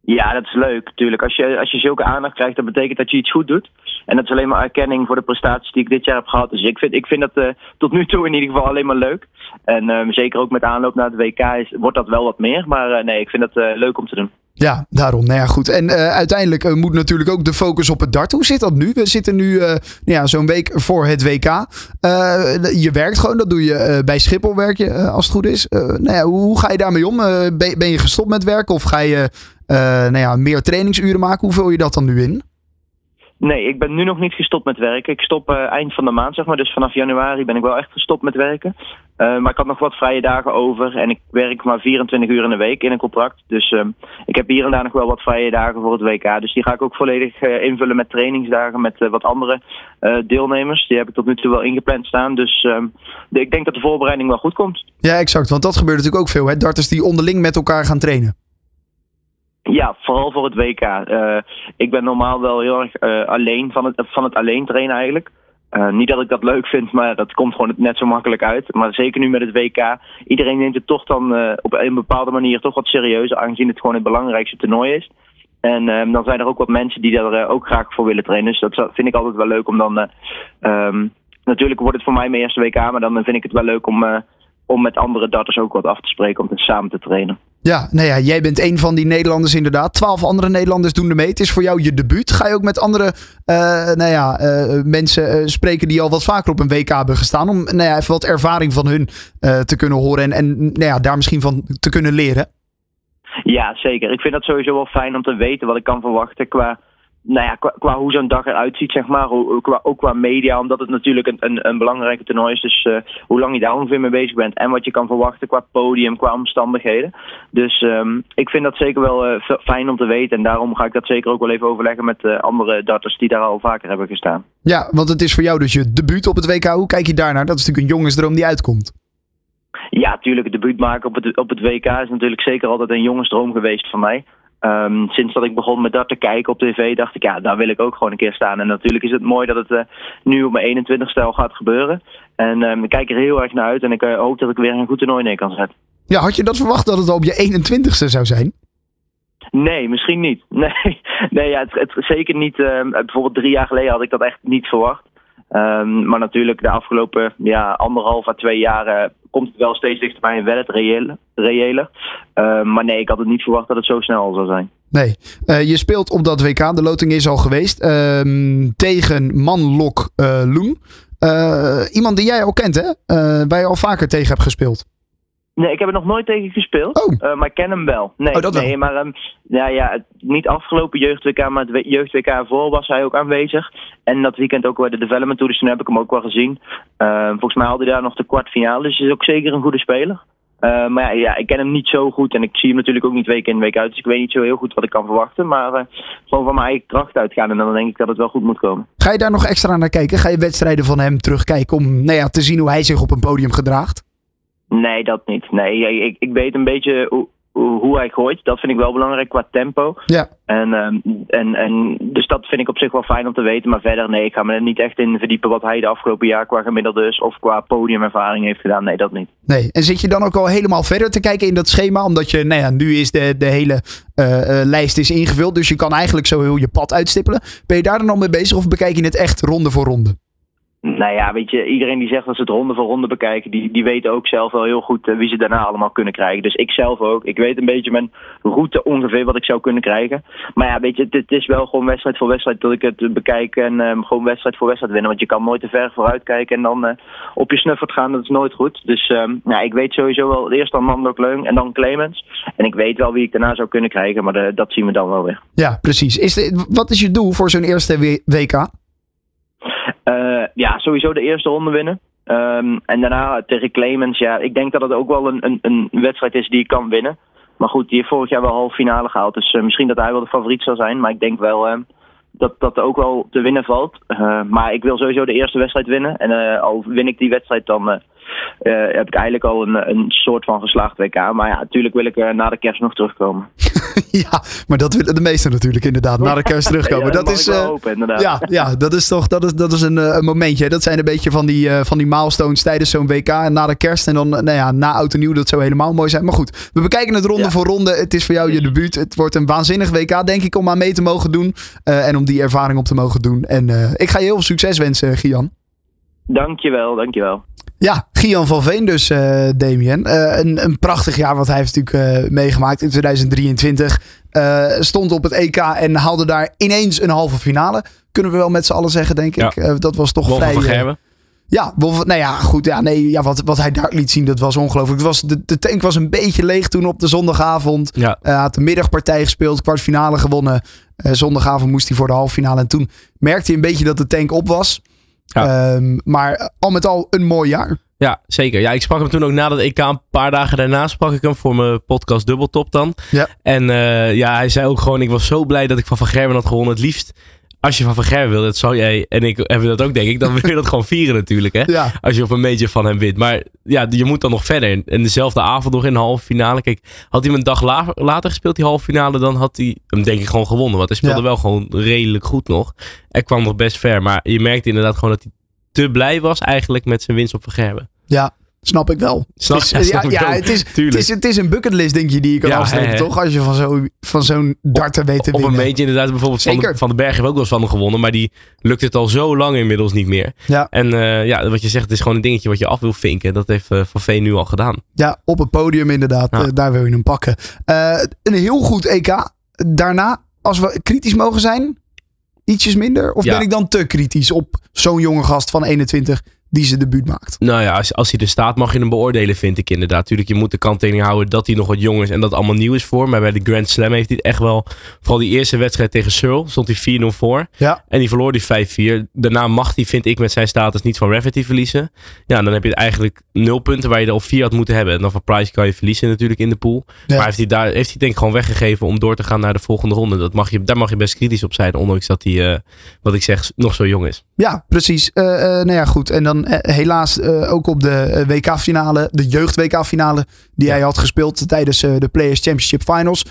Ja, dat is leuk natuurlijk. Als je, als je zulke aandacht krijgt, dat betekent dat je iets goed doet. En dat is alleen maar erkenning voor de prestaties die ik dit jaar heb gehad. Dus ik vind, ik vind dat eh, tot nu toe in ieder geval alleen maar leuk. En eh, zeker ook met aanloop naar het WK is, wordt dat wel wat meer. Maar eh, nee, ik vind dat eh, leuk om te doen. Ja, daarom. Nou ja, goed. En uiteindelijk moet natuurlijk ook de focus op het dart. Hoe zit dat nu? We zitten nu nou ja, zo'n week voor het WK. Je werkt gewoon, dat doe je bij Schiphol werk je, als het goed is. Nou ja, hoe, ga je daarmee om? Ben, ben je gestopt met werken of ga je nou ja, meer trainingsuren maken? Hoe vul je dat dan nu in? Nee, ik ben nu nog niet gestopt met werken. Ik stop eh, eind van de maand, zeg maar. Dus vanaf januari ben ik wel echt gestopt met werken. Eh, maar ik had nog wat vrije dagen over. En ik werk maar 24 uur in de week in een contract. Dus ehm, ik heb hier en daar nog wel wat vrije dagen voor het WK. Dus die ga ik ook volledig eh, invullen met trainingsdagen met wat andere deelnemers. Die heb ik tot nu toe wel ingepland staan. Dus ehm, ik denk dat de voorbereiding wel goed komt. Ja, exact. Want dat gebeurt natuurlijk ook veel. Hè? Darters die onderling met elkaar gaan trainen. Ja, vooral voor het WK. Eh, ik ben normaal wel heel erg eh, alleen van het, van het alleen trainen eigenlijk. Eh, niet dat ik dat leuk vind, maar dat komt gewoon net zo makkelijk uit. Maar zeker nu met het WK. Iedereen neemt het toch dan op een bepaalde manier toch wat serieuzer, aangezien het gewoon het belangrijkste toernooi is. En ehm, dan zijn er ook wat mensen die daar ook graag voor willen trainen. Dus dat vind ik altijd wel leuk om dan. eh, ehm, natuurlijk wordt het voor mij mijn eerste WK, maar dan vind ik het wel leuk om, om met andere darters ook wat af te spreken om samen te trainen. Ja, nou ja, jij bent een van die Nederlanders inderdaad. Twaalf andere Nederlanders doen er mee. Het is voor jou je debuut. Ga je ook met andere eh, nou ja, eh, mensen eh, spreken die al wat vaker op een WK hebben gestaan. Om nou ja, even wat ervaring van hun te kunnen horen en, en nou ja, daar misschien van te kunnen leren. Ja, zeker. Ik vind dat sowieso wel fijn om te weten wat ik kan verwachten qua, nou ja, qua, qua hoe zo'n dag eruit ziet, zeg maar. Hoe- qua, ook qua media, omdat het natuurlijk een, een, een belangrijke toernooi is. Dus eh, hoe lang je daar ongeveer mee bezig bent en wat je kan verwachten qua podium, qua omstandigheden. Dus ehm, ik vind dat zeker wel eh, fijn om te weten. En daarom ga ik dat zeker ook wel even overleggen met eh, andere darters die daar al vaker hebben gestaan. Ja, want het is voor jou dus je debuut op het WK. Hoe kijk je daarnaar? Dat is natuurlijk een jongensdroom die uitkomt. Ja, tuurlijk, het debuut maken op het, op het WK is natuurlijk zeker altijd een jongensdroom geweest van mij. Ehm, sinds dat ik begon met dat te kijken op tv, dacht ik, ja, daar wil ik ook gewoon een keer staan. En natuurlijk is het mooi dat het eh, nu op mijn 21 stijl gaat gebeuren. En ehm, ik kijk er heel erg naar uit en ik eh, hoop dat ik weer een goed toernooi neer kan zetten. Ja, had je dat verwacht dat het al op je 21ste zou zijn? Nee, misschien niet. <laughs> Nee, nee ja, het, het, zeker niet. ehm, bijvoorbeeld drie jaar geleden had ik dat echt niet verwacht. Ehm, maar natuurlijk de afgelopen ja, anderhalf à twee jaar komt het wel steeds dichterbij en wel het reële. Ehm, maar nee, ik had het niet verwacht dat het zo snel zou zijn. Nee. Eh, je speelt op dat WK. De loting is al geweest. ehm, tegen Manlok eh Loen. Eh, iemand die jij al kent, hè? Waar je al vaker tegen hebt gespeeld. Nee, ik heb er nog nooit tegen gespeeld. Oh. Eh, maar ik ken hem wel. Nee, Oh, dat wel. nee maar um, ja, ja, het- niet afgelopen jeugd-WK, maar het jeugd-WK voor was hij ook aanwezig. En dat weekend ook bij de Development Tour, dus toen heb ik hem ook wel gezien. Eh, volgens mij haalde hij daar nog de kwartfinale, dus hij is ook zeker een goede speler. Eh, maar ja, ja, ik ken hem niet zo goed en ik zie hem natuurlijk ook niet week in week uit. Dus ik weet niet zo heel goed wat ik kan verwachten. Maar eh, gewoon van mijn eigen kracht uitgaan en dan denk ik dat het wel goed moet komen. Ga je daar nog extra naar kijken? Ga je wedstrijden van hem terugkijken om nou ja, te zien hoe hij zich op een podium gedraagt? Nee, dat niet. Nee, ik, ik weet een beetje hoe, hoe hoe hij gooit. Dat vind ik wel belangrijk qua tempo. Ja. En, ehm, en, en dus dat vind ik op zich wel fijn om te weten. Maar verder, nee, ik ga me er niet echt in verdiepen wat hij de afgelopen jaar qua gemiddelde is. Of qua podiumervaring heeft gedaan. Nee, dat niet. Nee. En zit je dan ook al helemaal verder te kijken in dat schema? Omdat je, nou ja, nu is de, de hele eh, eh, lijst is ingevuld. Dus je kan eigenlijk zo heel je pad uitstippelen. Ben je daar dan al mee bezig of bekijk je het echt ronde voor ronde? Nou ja, weet je, iedereen die zegt dat ze het ronde voor ronde bekijken, die, die weten ook zelf wel heel goed eh, wie ze daarna allemaal kunnen krijgen. Dus ik zelf ook. Ik weet een beetje mijn route ongeveer wat ik zou kunnen krijgen. Maar ja, weet je, het, het is wel gewoon wedstrijd voor wedstrijd dat ik het bekijk en ehm, gewoon wedstrijd voor wedstrijd winnen. Want je kan nooit te ver vooruit kijken en dan eh, op je snuffert gaan, dat is nooit goed. Dus ehm, nou, ik weet sowieso wel eerst dan Mando Kleung en dan Clemens. En ik weet wel wie ik daarna zou kunnen krijgen, maar de- dat zien we dan wel weer. Ja, precies. Is de, wat is je doel voor zo'n eerste WK? Eh, ja, sowieso de eerste ronde winnen. Ehm, en daarna tegen Clemens, ja, ik denk dat het ook wel een, een, een wedstrijd is die je kan winnen. Maar goed, die heeft vorig jaar wel halve finale gehaald. Dus eh, misschien dat hij wel de favoriet zal zijn. Maar ik denk wel eh, dat dat ook wel te winnen valt. Eh, maar ik wil sowieso de eerste wedstrijd winnen. En eh, al win ik die wedstrijd, dan eh, heb ik eigenlijk al een, een soort van geslaagd WK. Maar ja, natuurlijk wil ik eh, na de kerst nog terugkomen. <laughs> ja, maar dat willen de meesten natuurlijk inderdaad. Na de kerst <laughs> terugkomen. Ja, dat is, eh, hopen. Ja, ja, dat is toch dat is, dat is een, een momentje. Dat zijn een beetje van die, van die milestones tijdens zo'n WK. En na de kerst en dan nou ja, na oud en nieuw. Dat zou helemaal mooi zijn. Maar goed, we bekijken het ronde Ja. voor ronde. Het is voor jou je debuut. Het wordt een waanzinnig WK, denk ik, om aan mee te mogen doen. En om die ervaring op te mogen doen. En ik ga je heel veel succes wensen, Gian. Dankjewel, dankjewel. Ja, Gian van Veen dus, eh Damien. Eh, een, een prachtig jaar wat hij heeft natuurlijk eh, meegemaakt in 2023. Eh, stond op het EK en haalde daar ineens een halve finale. Kunnen we wel met z'n allen zeggen, denk Ja. ik. Dat was toch Wolf vrij... van ja, Wolf, nou ja, goed. Ja, nee, ja, wat, wat hij daar liet zien, dat was ongelooflijk. Het was, de, de tank was een beetje leeg toen op de zondagavond. Ja. Hij had de middagpartij gespeeld, kwartfinale gewonnen. Zondagavond moest hij voor de halve finale. En toen merkte hij een beetje dat de tank op was. Ja. Ehm, maar al met al een mooi jaar. Ja, zeker. Ja, ik sprak hem toen ook na dat EK. Een paar dagen daarna sprak ik hem voor mijn podcast Dubbeltop dan. Ja. En eh, ja, hij zei ook gewoon, ik was zo blij dat ik van Van Gerwen had gewonnen. Het liefst, als je van Van Gerwen wil, dat zou jij en ik hebben dat ook denk ik, dan <laughs> wil je dat gewoon vieren natuurlijk hè. Ja, Als je op een major van hem wint. Maar ja, je moet dan nog verder. En dezelfde avond nog in de halve finale. Kijk, had hij hem een dag la- later gespeeld, die halve finale, dan had hij hem denk ik gewoon gewonnen. Want hij speelde Ja. wel gewoon redelijk goed nog. Hij kwam nog best ver. Maar je merkte inderdaad gewoon dat hij te blij was eigenlijk met zijn winst op Van Gerwen. ja, snap ik wel. Snap- het <laughs> ja, is, ja, het is, het, is, het is een bucketlist, denk je, die je kan Ja, hè. toch? Als je van zo'n van zo'n darter weet te Op een winnen. beetje inderdaad, bijvoorbeeld van de, Zeker. van de Berg heeft ook wel eens van hem gewonnen. Maar die lukt het al zo lang inmiddels niet meer. Ja. En eh, ja, wat je zegt, het is gewoon een dingetje wat je af wil vinken. Dat heeft eh, Van Veen nu al gedaan. Ja, op het podium inderdaad. Eh, daar wil je hem pakken. Een heel goed EK. Daarna, als we kritisch mogen zijn, ietsjes minder? Of ben ik dan te kritisch op zo'n jonge gast van 21 die zijn debuut maakt? Nou ja, als, als hij er staat mag je hem beoordelen, vind ik inderdaad. Tuurlijk, je moet de kanttekening houden dat hij nog wat jong is en dat allemaal nieuw is voor. Maar bij de Grand Slam heeft hij het echt wel... Vooral die eerste wedstrijd tegen Searle stond hij 4-0 voor. Ja. En die verloor die 5-4. Daarna mag hij, vind ik, met zijn status niet van Rafferty verliezen. Ja, dan heb je eigenlijk nul punten waar je er op vier had moeten hebben. En dan van Price kan je verliezen natuurlijk in de pool. Ja. Maar heeft hij, daar, heeft hij denk ik gewoon weggegeven om door te gaan naar de volgende ronde. Dat mag je, daar mag je best kritisch op zijn, ondanks dat hij, eh, wat ik zeg, nog zo jong is. Ja, precies. Eh, nou ja, goed. En dan eh, helaas eh, ook op de eh, WK-finale, de jeugd-WK-finale, die Ja. hij had gespeeld tijdens de Players Championship Finals.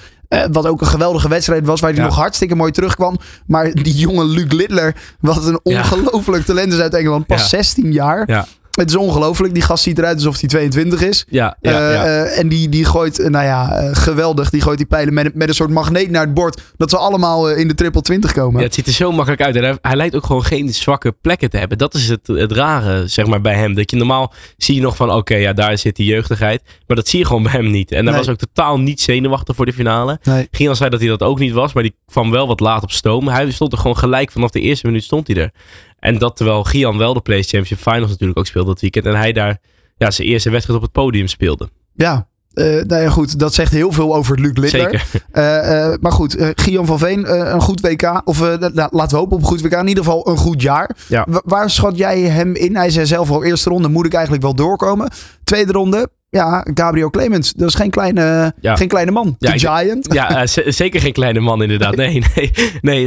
Wat ook een geweldige wedstrijd was, waar hij Ja. nog hartstikke mooi terugkwam. Maar die jonge Luc Littler, wat een Ja. ongelooflijk talent is uit Engeland, pas Ja. 16 jaar. Het is ongelooflijk. Die gast ziet eruit alsof hij 22 is. Ja, ja, Eh, ja. eh, en die, die gooit, eh, nou ja, geweldig. Die gooit die pijlen met, met een soort magneet naar het bord. Dat ze allemaal in de triple 20 komen. Ja, het ziet er zo makkelijk uit. En hij, hij lijkt ook gewoon geen zwakke plekken te hebben. Dat is het, het rare, zeg maar, bij hem. Dat je normaal zie je nog van, oké, ja, daar zit die jeugdigheid. Maar dat zie je gewoon bij hem niet. En hij Nee. was ook totaal niet zenuwachtig voor de finale. Nee. Gian zei dat hij dat ook niet was, maar die kwam wel wat laat op stoom. Hij stond er gewoon gelijk vanaf de eerste minuut stond hij er. En dat terwijl Gian wel de Play Championship Finals natuurlijk ook speelde dat weekend. En hij daar ja, zijn eerste wedstrijd op het podium speelde. Ja, eh, nou ja, goed, dat zegt heel veel over Luc Linder. Zeker. Eh, eh, maar goed, Gian van Veen, een goed WK. Of la- laten we hopen op een goed WK. In ieder geval een goed jaar. Ja. Wa- waar schat jij hem in? Hij zei zelf al, eerste ronde moet ik eigenlijk wel doorkomen. Tweede ronde, ja, Gabriel Clemens. Dat is geen kleine, Ja. geen kleine man. Ja, De Giant. Ja, zeker geen kleine man inderdaad. Nee, nee,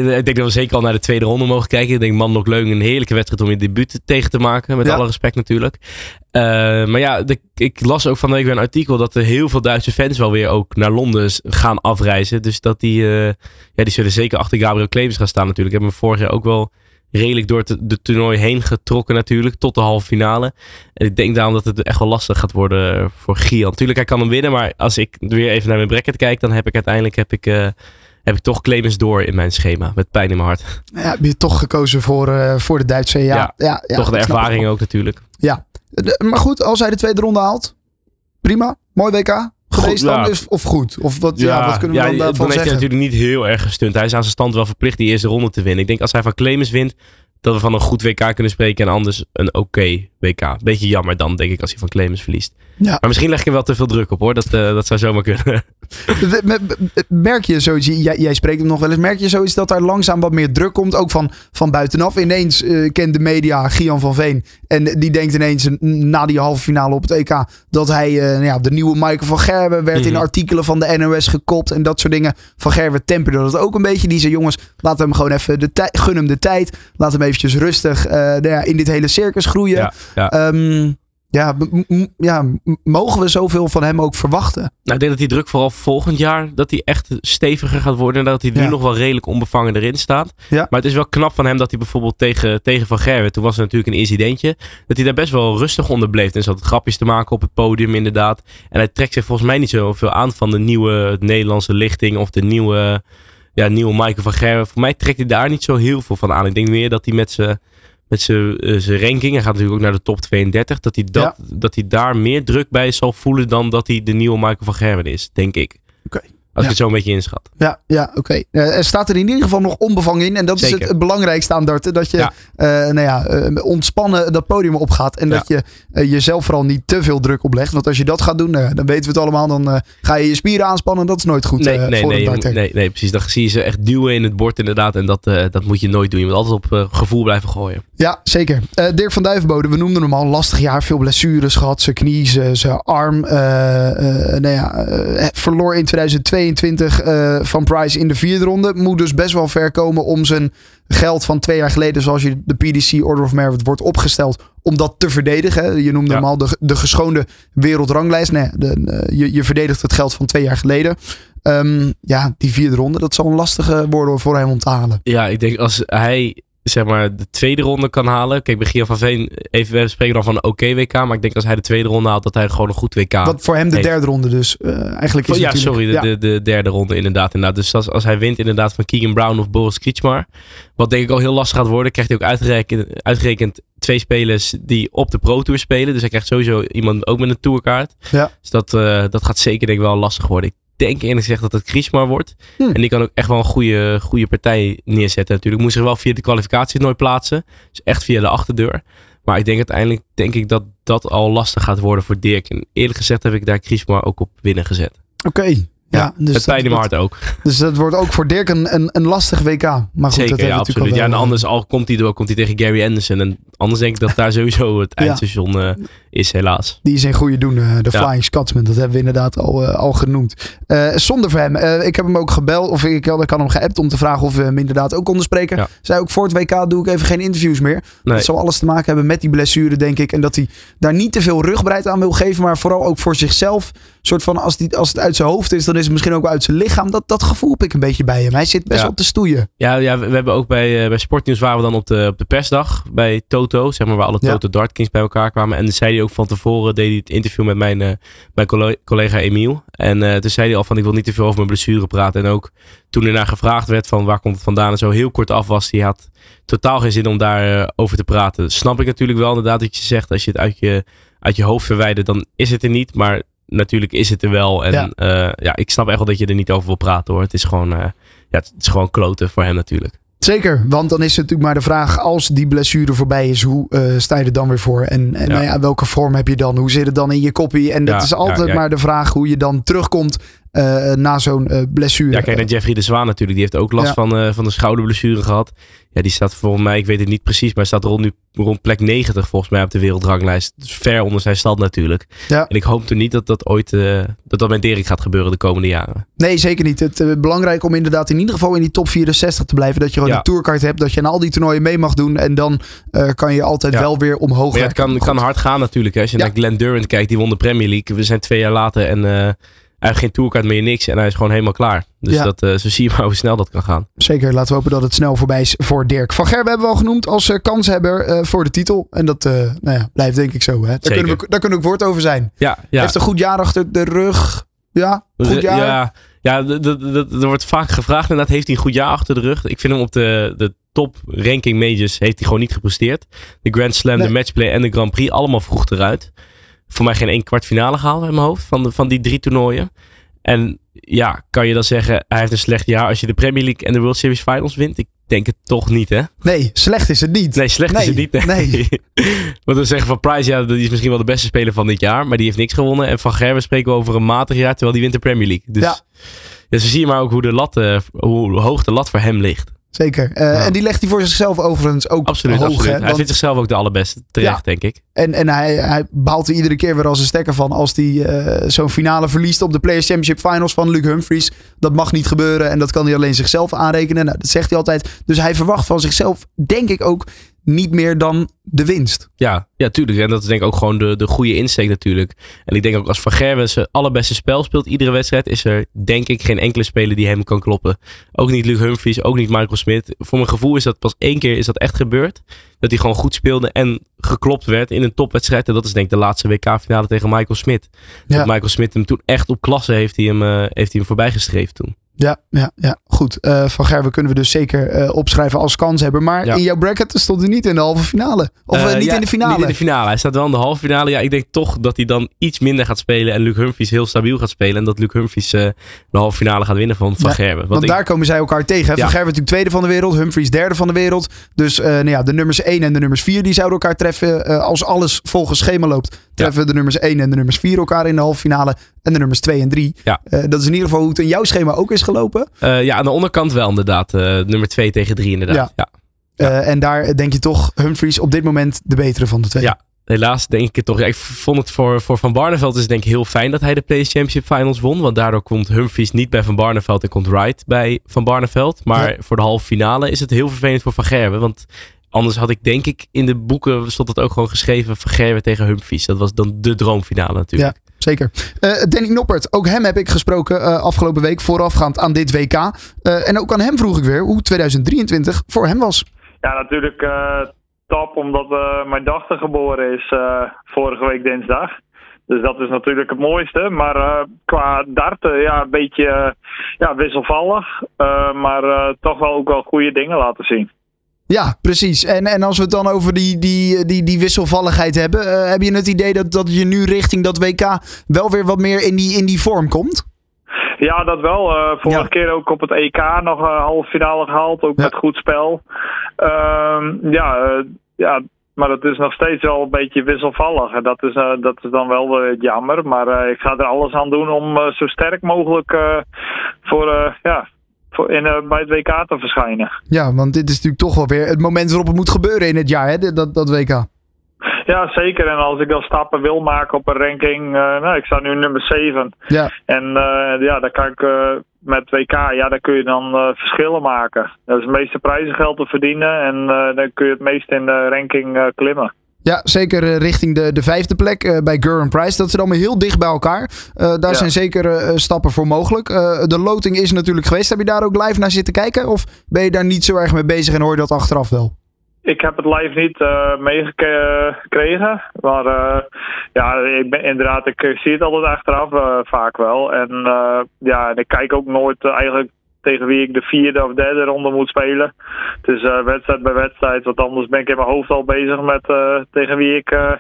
nee. Ik denk dat we zeker al naar de tweede ronde mogen kijken. Ik denk Manlok Leung een heerlijke wedstrijd om je debuut tegen te maken. Met Ja. alle respect natuurlijk. Eh, maar ja, de- ik las ook van de week weer een artikel dat er heel veel Duitse fans wel weer ook naar Londen gaan afreizen. Dus dat die, eh, ja, die zullen zeker achter Gabriel Clemens gaan staan natuurlijk. Ik heb hem vorig jaar ook wel redelijk door het de toernooi heen getrokken natuurlijk. Tot de halve finale. En ik denk daarom dat het echt wel lastig gaat worden voor Gian. Natuurlijk, hij kan hem winnen. Maar als ik weer even naar mijn bracket kijk, dan heb ik uiteindelijk heb ik, eh, heb ik toch Clemens door in mijn schema. Met pijn in mijn hart. Ja, heb je toch gekozen voor, voor de Duitse? Ja, ja, Ja, ja, toch de ervaring ook natuurlijk. De- maar goed, als hij de tweede ronde haalt, prima. Mooi WK geweest dan? Is- Of goed? Of wat, ja, wat kunnen we dan daarvan heeft hij zeggen? natuurlijk niet heel erg gestund. Hij is aan zijn stand wel verplicht die eerste ronde te winnen. Ik denk als hij van Clemens wint, dat we van een goed WK kunnen spreken. En anders een oké WK. Beetje jammer dan, denk ik, als hij van Clemens verliest. Ja. Maar misschien leg ik er wel te veel druk op hoor. Dat, eh, dat zou zomaar kunnen. <laughs> Merk je zoiets, jij, jij spreekt hem nog wel eens, merk je zoiets dat daar langzaam wat meer druk komt, ook van, van buitenaf? Ineens eh, kent de media Gian van Veen en die denkt ineens na die halve finale op het EK dat hij eh, nou ja, de nieuwe Michael van Gerwen werd in Mhm. artikelen van de NOS gekopt en dat soort dingen. Van Gerwen temperde dat ook een beetje. Die zei jongens, laat hem gewoon even de tijd, gun hem de tijd, laat hem eventjes rustig eh, nou ja, in dit hele circus groeien. Ja, ja. Ehm, ja, ja, mogen we zoveel van hem ook verwachten? Nou, ik denk dat die druk vooral volgend jaar dat hij echt steviger gaat worden. En dat hij nu Ja. nog wel redelijk onbevangen erin staat. Ja. Maar het is wel knap van hem dat hij bijvoorbeeld tegen, tegen Van Gerwen, toen was er natuurlijk een incidentje, dat hij daar best wel rustig onder bleef. En zat grapjes te maken op het podium inderdaad. En hij trekt zich volgens mij niet zoveel aan van de nieuwe Nederlandse lichting of de nieuwe, ja, nieuwe Michael van Gerwen. Voor mij trekt hij daar niet zo heel veel van aan. Ik denk meer dat hij met zijn met zijn eh, zijn ranking, hij gaat natuurlijk ook naar de top 32, dat hij, dat, dat hij daar meer druk bij zal voelen dan dat hij de nieuwe Michael van Gerwen is, denk ik. Oké. Als Ja. ik het zo een beetje inschat. Ja, ja oké. Eh, er staat er in ieder geval nog onbevangen in. En dat is Zeker. het, het belangrijkste aan darten. Dat je Ja. eh, nou ja, eh, ontspannen dat podium opgaat. En Ja. dat je jezelf vooral niet te veel druk oplegt. Want als je dat gaat doen, dan weten we het allemaal. Dan ga je je spieren aanspannen. Dat is nooit goed Nee, nee, voor nee, een darter. nee, nee, precies. Dan zie je ze echt duwen in het bord inderdaad. En dat, dat moet je nooit doen. Je moet altijd op gevoel blijven gooien. Ja, zeker. Dirk van Duivenbode, we noemden hem al. Een lastig jaar, veel blessures gehad. Zijn knie, zijn, arm. nou ja, verloor in 2022 eh, van Price in de vierde ronde. Moet dus best wel ver komen om zijn geld van twee jaar geleden, zoals je de PDC Order of Merit wordt opgesteld, om dat te verdedigen. Je noemde Ja. hem al de, de geschoonde wereldranglijst. Nee, de, eh, je, je verdedigt het geld van twee jaar geleden. Ehm, ja, die vierde ronde, dat zal een lastige worden voor hem om te halen. Ja, ik denk als hij zeg maar de tweede ronde kan halen. Kijk, bij Gian van Veen, even, we spreken dan van een oké WK. Maar ik denk als hij de tweede ronde haalt, dat hij gewoon een goed WK Wat voor hem de heeft. derde ronde dus. eh, eigenlijk is Oh, ja, sorry, de, ja. de, de derde ronde inderdaad. inderdaad. Dus als, als hij wint inderdaad van Keegan Brown of Boris Kriegsmar. Wat denk ik al heel lastig gaat worden. Krijgt hij ook uitgerekend, uitgerekend twee spelers die op de Pro Tour spelen. Dus hij krijgt sowieso iemand ook met een tourkaart. Ja. Dus dat, eh, dat gaat zeker denk ik wel lastig worden. Ik denk eerlijk gezegd dat het Kriegsmar wordt. Hmm. En die kan ook echt wel een goede, goede partij neerzetten natuurlijk. Moest zich wel via de kwalificatie nooit plaatsen. Dus echt via de achterdeur. Maar ik denk uiteindelijk denk ik dat dat al lastig gaat worden voor Dirk. En eerlijk gezegd heb ik daar Kriegsmar ook op winnen gezet. Oké. Ja, dus het dat pijn in mijn hart ook. <laughs> Dus dat wordt ook voor Dirk een, een, een lastig WK. Maar goed, dat Zeker, we ja, absoluut. Ja, en anders al komt hij door, komt hij tegen Gary Anderson. En anders denk ik dat daar <laughs> sowieso het Ja. eindstation eh, is, helaas. Die is in goede doen, eh, de Ja. Flying Scotsman. Dat hebben we inderdaad al, eh, al genoemd. Eh, zonder voor hem. ik heb hem ook gebeld, of ik, had- ik had hem geappt om te vragen of we hem inderdaad ook konden spreken. Ja. Zei ook voor het WK doe ik even geen interviews meer. Nee. Dat zal alles te maken hebben met die blessure, denk ik. En dat hij daar niet te veel rugbreid aan wil geven, maar vooral ook voor zichzelf. soort van, als, die, als het uit zijn hoofd is, dan is het misschien ook uit zijn lichaam. Dat, dat gevoel heb ik een beetje bij hem. Hij zit best Ja. wel te stoeien. Ja, ja we, hebben ook bij, bij Sportnieuws waren we dan op de, op de persdag bij Toto, zeg maar, waar alle. Toto Dart Kings bij elkaar kwamen. En dan zei hij ook van tevoren, deed hij het interview met mijn, eh, mijn colle- collega Emiel. En eh, toen zei hij al van, ik wil niet te veel over mijn blessure praten. En ook toen er naar gevraagd werd van, waar komt het vandaan? En zo heel kort af was, hij had totaal geen zin om daarover over te praten. Snap ik natuurlijk wel inderdaad dat je zegt, als je het uit je, uit je hoofd verwijdert, dan is het er niet. Maar natuurlijk is het er wel. En Ja. ja, ja ik snap echt wel dat je er niet over wil praten hoor. Het is gewoon, eh, ja, het is gewoon kloten voor hem natuurlijk. Zeker, want dan is het natuurlijk maar de vraag, als die blessure voorbij is, hoe uh, sta je er dan weer voor? En, en Ja. Nou ja, welke vorm heb je dan? Hoe zit het dan in je koppie? En dat Ja, is altijd maar de vraag hoe je dan terugkomt eh, na zo'n eh, blessure. Ja, kijk naar Jeffrey de Zwaan natuurlijk. Die heeft ook last Ja. van, eh, van de schouderblessure gehad. Ja, die staat volgens mij, ik weet het niet precies, maar staat rond, nu, rond plek 90 volgens mij op de wereldranglijst. Dus ver onder zijn stand natuurlijk. Ja. En ik hoop toch niet dat dat ooit, dat dat met Dirk gaat gebeuren de komende jaren. Nee, zeker niet. Het is belangrijk om inderdaad in ieder geval in die top 64 te blijven. Dat je gewoon Ja. een tourcard hebt, dat je aan al die toernooien mee mag doen. En dan kan je altijd wel weer omhoog Maar ja, het kan, kan hard gaan natuurlijk. Hè. Als je naar Glenn Durant kijkt, die won de Premier League. We zijn twee jaar later en heeft geen tourcard meer, niks. En hij is gewoon helemaal klaar. Dus Ja. dat, eh, zo zie je maar hoe snel dat kan gaan. Zeker, laten we hopen dat het snel voorbij is voor Dirk. Van Gerben hebben we al genoemd als eh, kanshebber eh, voor de titel. En dat nou ja, blijft denk ik zo. Hè. Daar, kunnen we, daar kunnen we ook woord over zijn. Ja, ja. Heeft een goed jaar achter de rug. Ja, goed jaar. Ja, ja er wordt vaak gevraagd inderdaad, heeft hij een goed jaar achter de rug? Ik vind hem op de, de top ranking majors heeft hij gewoon niet gepresteerd. De Grand Slam, Nee. de Matchplay en de Grand Prix, allemaal vroeg eruit. Voor mij geen één kwartfinale gehaald in mijn hoofd van, de, van die drie toernooien. En ja, kan je dan zeggen, hij heeft een slecht jaar als je de Premier League en de World Series Finals wint? Ik denk het toch niet, hè? Nee, slecht is het niet. Nee, slecht Nee, is het niet. nee. <laughs> Want we zeggen van Price, ja, die is misschien wel de beste speler van dit jaar. Maar die heeft niks gewonnen. En van Gerwen spreken we over een matig jaar, terwijl die wint de Premier League. Dus, Ja. dus zie je maar ook hoe, de lat, eh, hoe hoog de lat voor hem ligt. Zeker. Eh, Ja. En die legt hij voor zichzelf overigens ook Absoluut, hoog. absoluut. Hè? Hij Want- vindt zichzelf ook de allerbeste, terecht, Ja. denk ik. En, en hij, hij baalt er iedere keer weer als een stekker van. Als hij eh, zo'n finale verliest op de Players Championship Finals van Luke Humphries. Dat mag niet gebeuren en dat kan hij alleen zichzelf aanrekenen. Nou, dat zegt hij altijd. Dus hij verwacht van zichzelf, denk ik ook, niet meer dan de winst. Ja, ja, tuurlijk. En dat is denk ik ook gewoon de, de goede insteek natuurlijk. En ik denk ook als Van Gerwen zijn allerbeste spel speelt iedere wedstrijd, is er denk ik geen enkele speler die hem kan kloppen. Ook niet Luke Humphries, ook niet Michael Smith. Voor mijn gevoel is dat pas één keer is dat echt gebeurd. Dat hij gewoon goed speelde en geklopt werd in een topwedstrijd. En dat is denk ik de laatste WK-finale tegen Michael Smith. Ja. Dat Michael Smith hem toen echt op klasse heeft hij hem, eh, heeft hij hem voorbij gestreefd toen. Ja, ja, ja. Goed. Eh, van Gerwen kunnen we dus zeker eh, opschrijven als kans hebben. Maar Ja. in jouw bracket stond hij niet in de halve finale. Of eh, niet ja, in de finale. Niet in de finale. Hij staat wel in de halve finale. Ja, ik denk toch dat hij dan iets minder gaat spelen. En Luke Humphries heel stabiel gaat spelen. En dat Luke Humphries de halve finale gaat winnen van Van Gerwen. Want Want ik- daar komen zij elkaar tegen. Hè? Van Gerwen natuurlijk tweede van de wereld. Humphries derde van de wereld. Dus nou ja, de nummers 1 en de nummers 4 die zouden elkaar treffen. als alles volgens schema loopt, treffen de nummers 1 en de nummers 4 elkaar in de halve finale. En de nummers 2 en 3. Ja. Eh, dat is in ieder geval hoe het in jouw schema ook is gelopen. Eh, ja, aan de onderkant wel inderdaad. Eh, nummer 2 tegen 3 inderdaad. Ja. En daar denk je toch Humphries op dit moment de betere van de twee. Ja. Helaas denk ik het toch. Ja, ik vond het voor, voor Van Barneveld is denk ik heel fijn dat hij de Players Championship Finals won. Want daardoor komt Humphries niet bij Van Barneveld en komt Wright bij Van Barneveld. Maar Ja. voor de halve finale is het heel vervelend voor Van Gerwen. Want anders had ik denk ik in de boeken stond het ook gewoon geschreven Van Gerwen tegen Humphries. Dat was dan de droomfinale natuurlijk. Zeker. Eh, Danny Noppert, ook hem heb ik gesproken eh, afgelopen week voorafgaand aan dit WK. Eh, en ook aan hem vroeg ik weer hoe 2023 voor hem was. Ja, natuurlijk top omdat mijn dochter geboren is vorige week dinsdag. Dus dat is natuurlijk het mooiste. Maar qua darten, ja, een beetje ja, wisselvallig. Maar toch wel ook wel goede dingen laten zien. Ja, precies. En, en als we het dan over die, die, die, die wisselvalligheid hebben, eh, heb je het idee dat, dat je nu richting dat WK wel weer wat meer in die, in die vorm komt? Ja, dat wel. Eh, vorige Ja. keer ook op het EK nog een halve finale gehaald. Ook Ja. met goed spel. Ehm, ja, eh, ja, maar dat is nog steeds wel een beetje wisselvallig. En dat is, eh, dat is dan wel weer jammer. Maar eh, ik ga er alles aan doen om eh, zo sterk mogelijk eh, voor, eh, ja, voor in, eh, bij het WK te verschijnen. Ja, want dit is natuurlijk toch wel weer het moment waarop het moet gebeuren in het jaar, hè, dat, dat WK. Ja, zeker. En als ik dan stappen wil maken op een ranking. eh, nou, ik sta nu nummer 7. Ja, En eh, ja, dan kan ik eh, met WK, ja, daar kun je dan verschillen maken. Dat is het meeste prijzengeld te verdienen en dan kun je het meest in de ranking klimmen. Ja zeker eh, richting de, de vijfde plek eh, bij Gur en Price. Dat zit allemaal heel dicht bij elkaar. Eh, daar Ja. zijn zeker stappen voor mogelijk. De loting is natuurlijk geweest. Heb je daar ook live naar zitten kijken? Of ben je daar niet zo erg mee bezig en hoor je dat achteraf wel? Ik heb het live niet meegekregen. Maar ja, ik ben inderdaad, ik zie het altijd achteraf vaak wel. En ja, en ik kijk ook nooit eigenlijk tegen wie ik de vierde of derde ronde moet spelen. Het is eh, wedstrijd bij wedstrijd. Want anders ben ik in mijn hoofd al bezig met eh, tegen wie ik eh,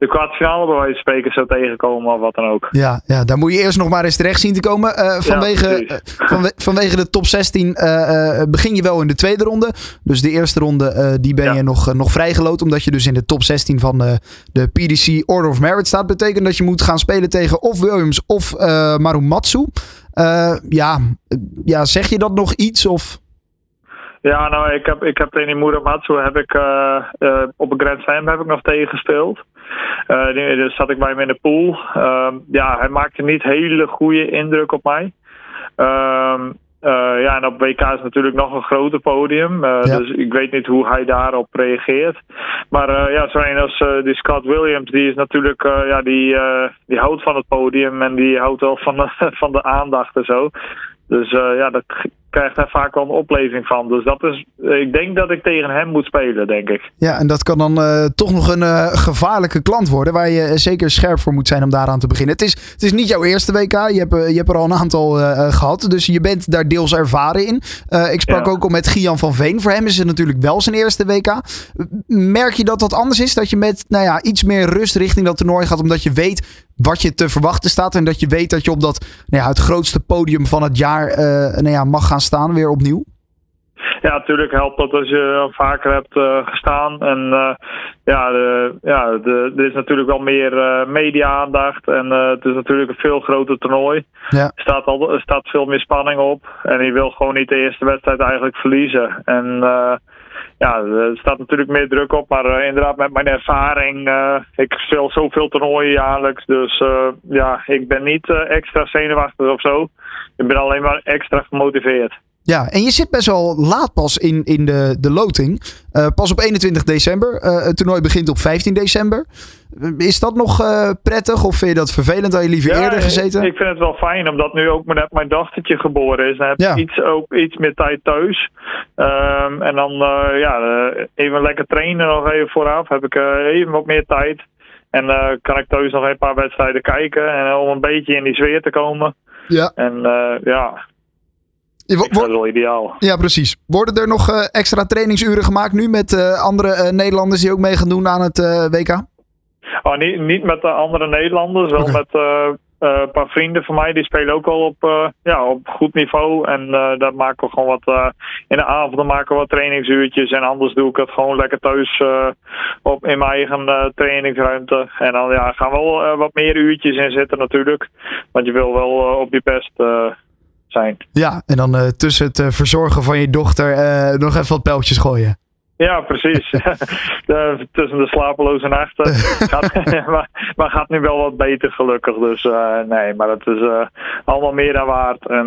de kwartfinale bij wijze van spreken zou tegenkomen of wat dan ook. Ja, ja, daar moet je eerst nog maar eens terecht zien te komen. Uh, vanwege, vanwe- vanwege de top 16 eh, eh, begin je wel in de tweede ronde. Dus de eerste ronde eh, die ben Ja. je nog, eh, nog vrijgeloot. Omdat je dus in de top 16 van eh, de PDC Order of Merit staat. Betekent dat je moet gaan spelen tegen of Williams of eh Marumatsu. Eh, ja, eh, ja, zeg je dat nog iets? Of... Ja, nou, ik heb, ik heb tegen die Muramatsu heb ik, eh, eh, op een Grand Slam heb ik nog tegen gespeeld. Dus zat ik bij hem in de pool. Ehm, ja, hij maakte niet hele goede indruk op mij. Ehm, eh, ja, en op WK is natuurlijk nog een groter podium. Ja. Dus ik weet niet hoe hij daarop reageert. Maar ja, zo een als die Scott Williams, die is natuurlijk, ja, die, die houdt van het podium en die houdt wel van de, <laughs> van de aandacht en zo. Dus ja, k- krijgt hij vaak wel een opleving van. Dus dat is, eh, ik denk dat ik tegen hem moet spelen, denk ik. Ja, en dat kan dan eh, toch nog een eh, gevaarlijke klant worden. Waar je zeker scherp voor moet zijn om daaraan te beginnen. Het is, het is niet jouw eerste WK. Je hebt, eh, je hebt er al een aantal eh, eh, gehad. Dus je bent daar deels ervaren in. Eh, ik sprak Ja. ook al met Gian van Veen. Voor hem is het natuurlijk wel zijn eerste WK. Merk je dat dat anders is? Dat je met nou ja, iets meer rust richting dat toernooi gaat. Omdat je weet wat je te verwachten staat. En dat je weet dat je op dat nou ja, het grootste podium van het jaar eh, nou ja, mag gaan staan. Weer opnieuw. Ja, natuurlijk helpt dat als je vaker hebt eh, gestaan. En eh, ja, de, ja de, er is natuurlijk wel meer eh, media-aandacht. En het is natuurlijk een veel groter toernooi. Ja. Er staat, al, er staat veel meer spanning op. En je wil gewoon niet de eerste wedstrijd eigenlijk verliezen. En ja, er staat natuurlijk meer druk op. Maar eh, inderdaad, met mijn ervaring. eh, ik speel zoveel toernooien jaarlijks. Dus eh, ja, ik ben niet extra zenuwachtig of zo. Ik ben alleen maar extra gemotiveerd. Ja, en je zit best wel laat pas in, in de, de loting. Eh, pas op 21 december. Eh, het toernooi begint op 15 december. Eh, Is dat nog prettig of vind je dat vervelend? Had je liever Ja, eerder gezeten? Ik, ik vind het wel fijn, omdat nu ook net mijn dochtertje geboren is. Dan heb Ja. ik iets, ook iets meer tijd thuis. Ehm, en dan ja, even lekker trainen nog even vooraf. Heb ik even wat meer tijd. En kan ik thuis nog een paar wedstrijden kijken. En om een beetje in die sfeer te komen. ja. En ja, Wo- het wel ideaal. ja, precies. Worden er nog eh, extra trainingsuren gemaakt nu met eh, andere eh, Nederlanders die ook mee gaan doen aan het WK? Oh, niet, niet met de andere Nederlanders, wel met een paar vrienden van mij. Die spelen ook al op, ja, op goed niveau. En daar maken we gewoon wat. in de avonden maken we wat trainingsuurtjes. En anders doe ik het gewoon lekker thuis op, in mijn eigen trainingsruimte. En dan ja, gaan wel eh, wat meer uurtjes in zitten natuurlijk. Want je wil wel op je best zijn. Ja, en dan eh, tussen het eh, verzorgen van je dochter eh, nog even wat pijltjes gooien. Ja, precies. de, <laughs> <laughs> tussen de slapeloze nachten. <laughs> gaat, maar, maar gaat nu wel wat beter gelukkig. Dus nee, maar het is allemaal meer dan waard. En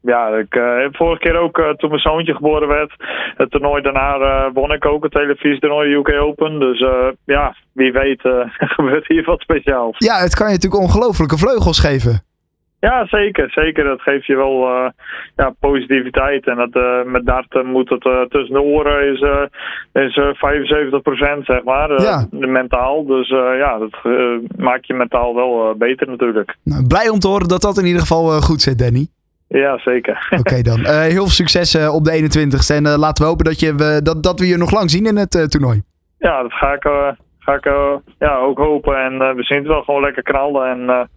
ja, ik heb vorige keer ook toen mijn zoontje geboren werd. Het toernooi daarna won ik ook het televisietoernooi UK Open. Dus ja, wie weet gebeurt hier wat speciaals. Ja, het kan je natuurlijk ongelofelijke vleugels geven. Ja, zeker. Zeker. Dat geeft je wel eh, ja, positiviteit. En dat, eh, met darten moet het eh, tussen de oren is, is eh 75% zeg maar. Ja. mentaal. Dus ja, dat maakt je mentaal wel beter natuurlijk. Nou, blij om te horen dat dat in ieder geval goed zit, Danny. Ja, zeker. Oké dan. <laughs> Heel veel succes op de 21ste. En laten we hopen dat, je, we- dat, dat we je nog lang zien in het toernooi. ja, dat ga ik, ga ik ja, ook hopen. En we zien het wel gewoon lekker knallen. En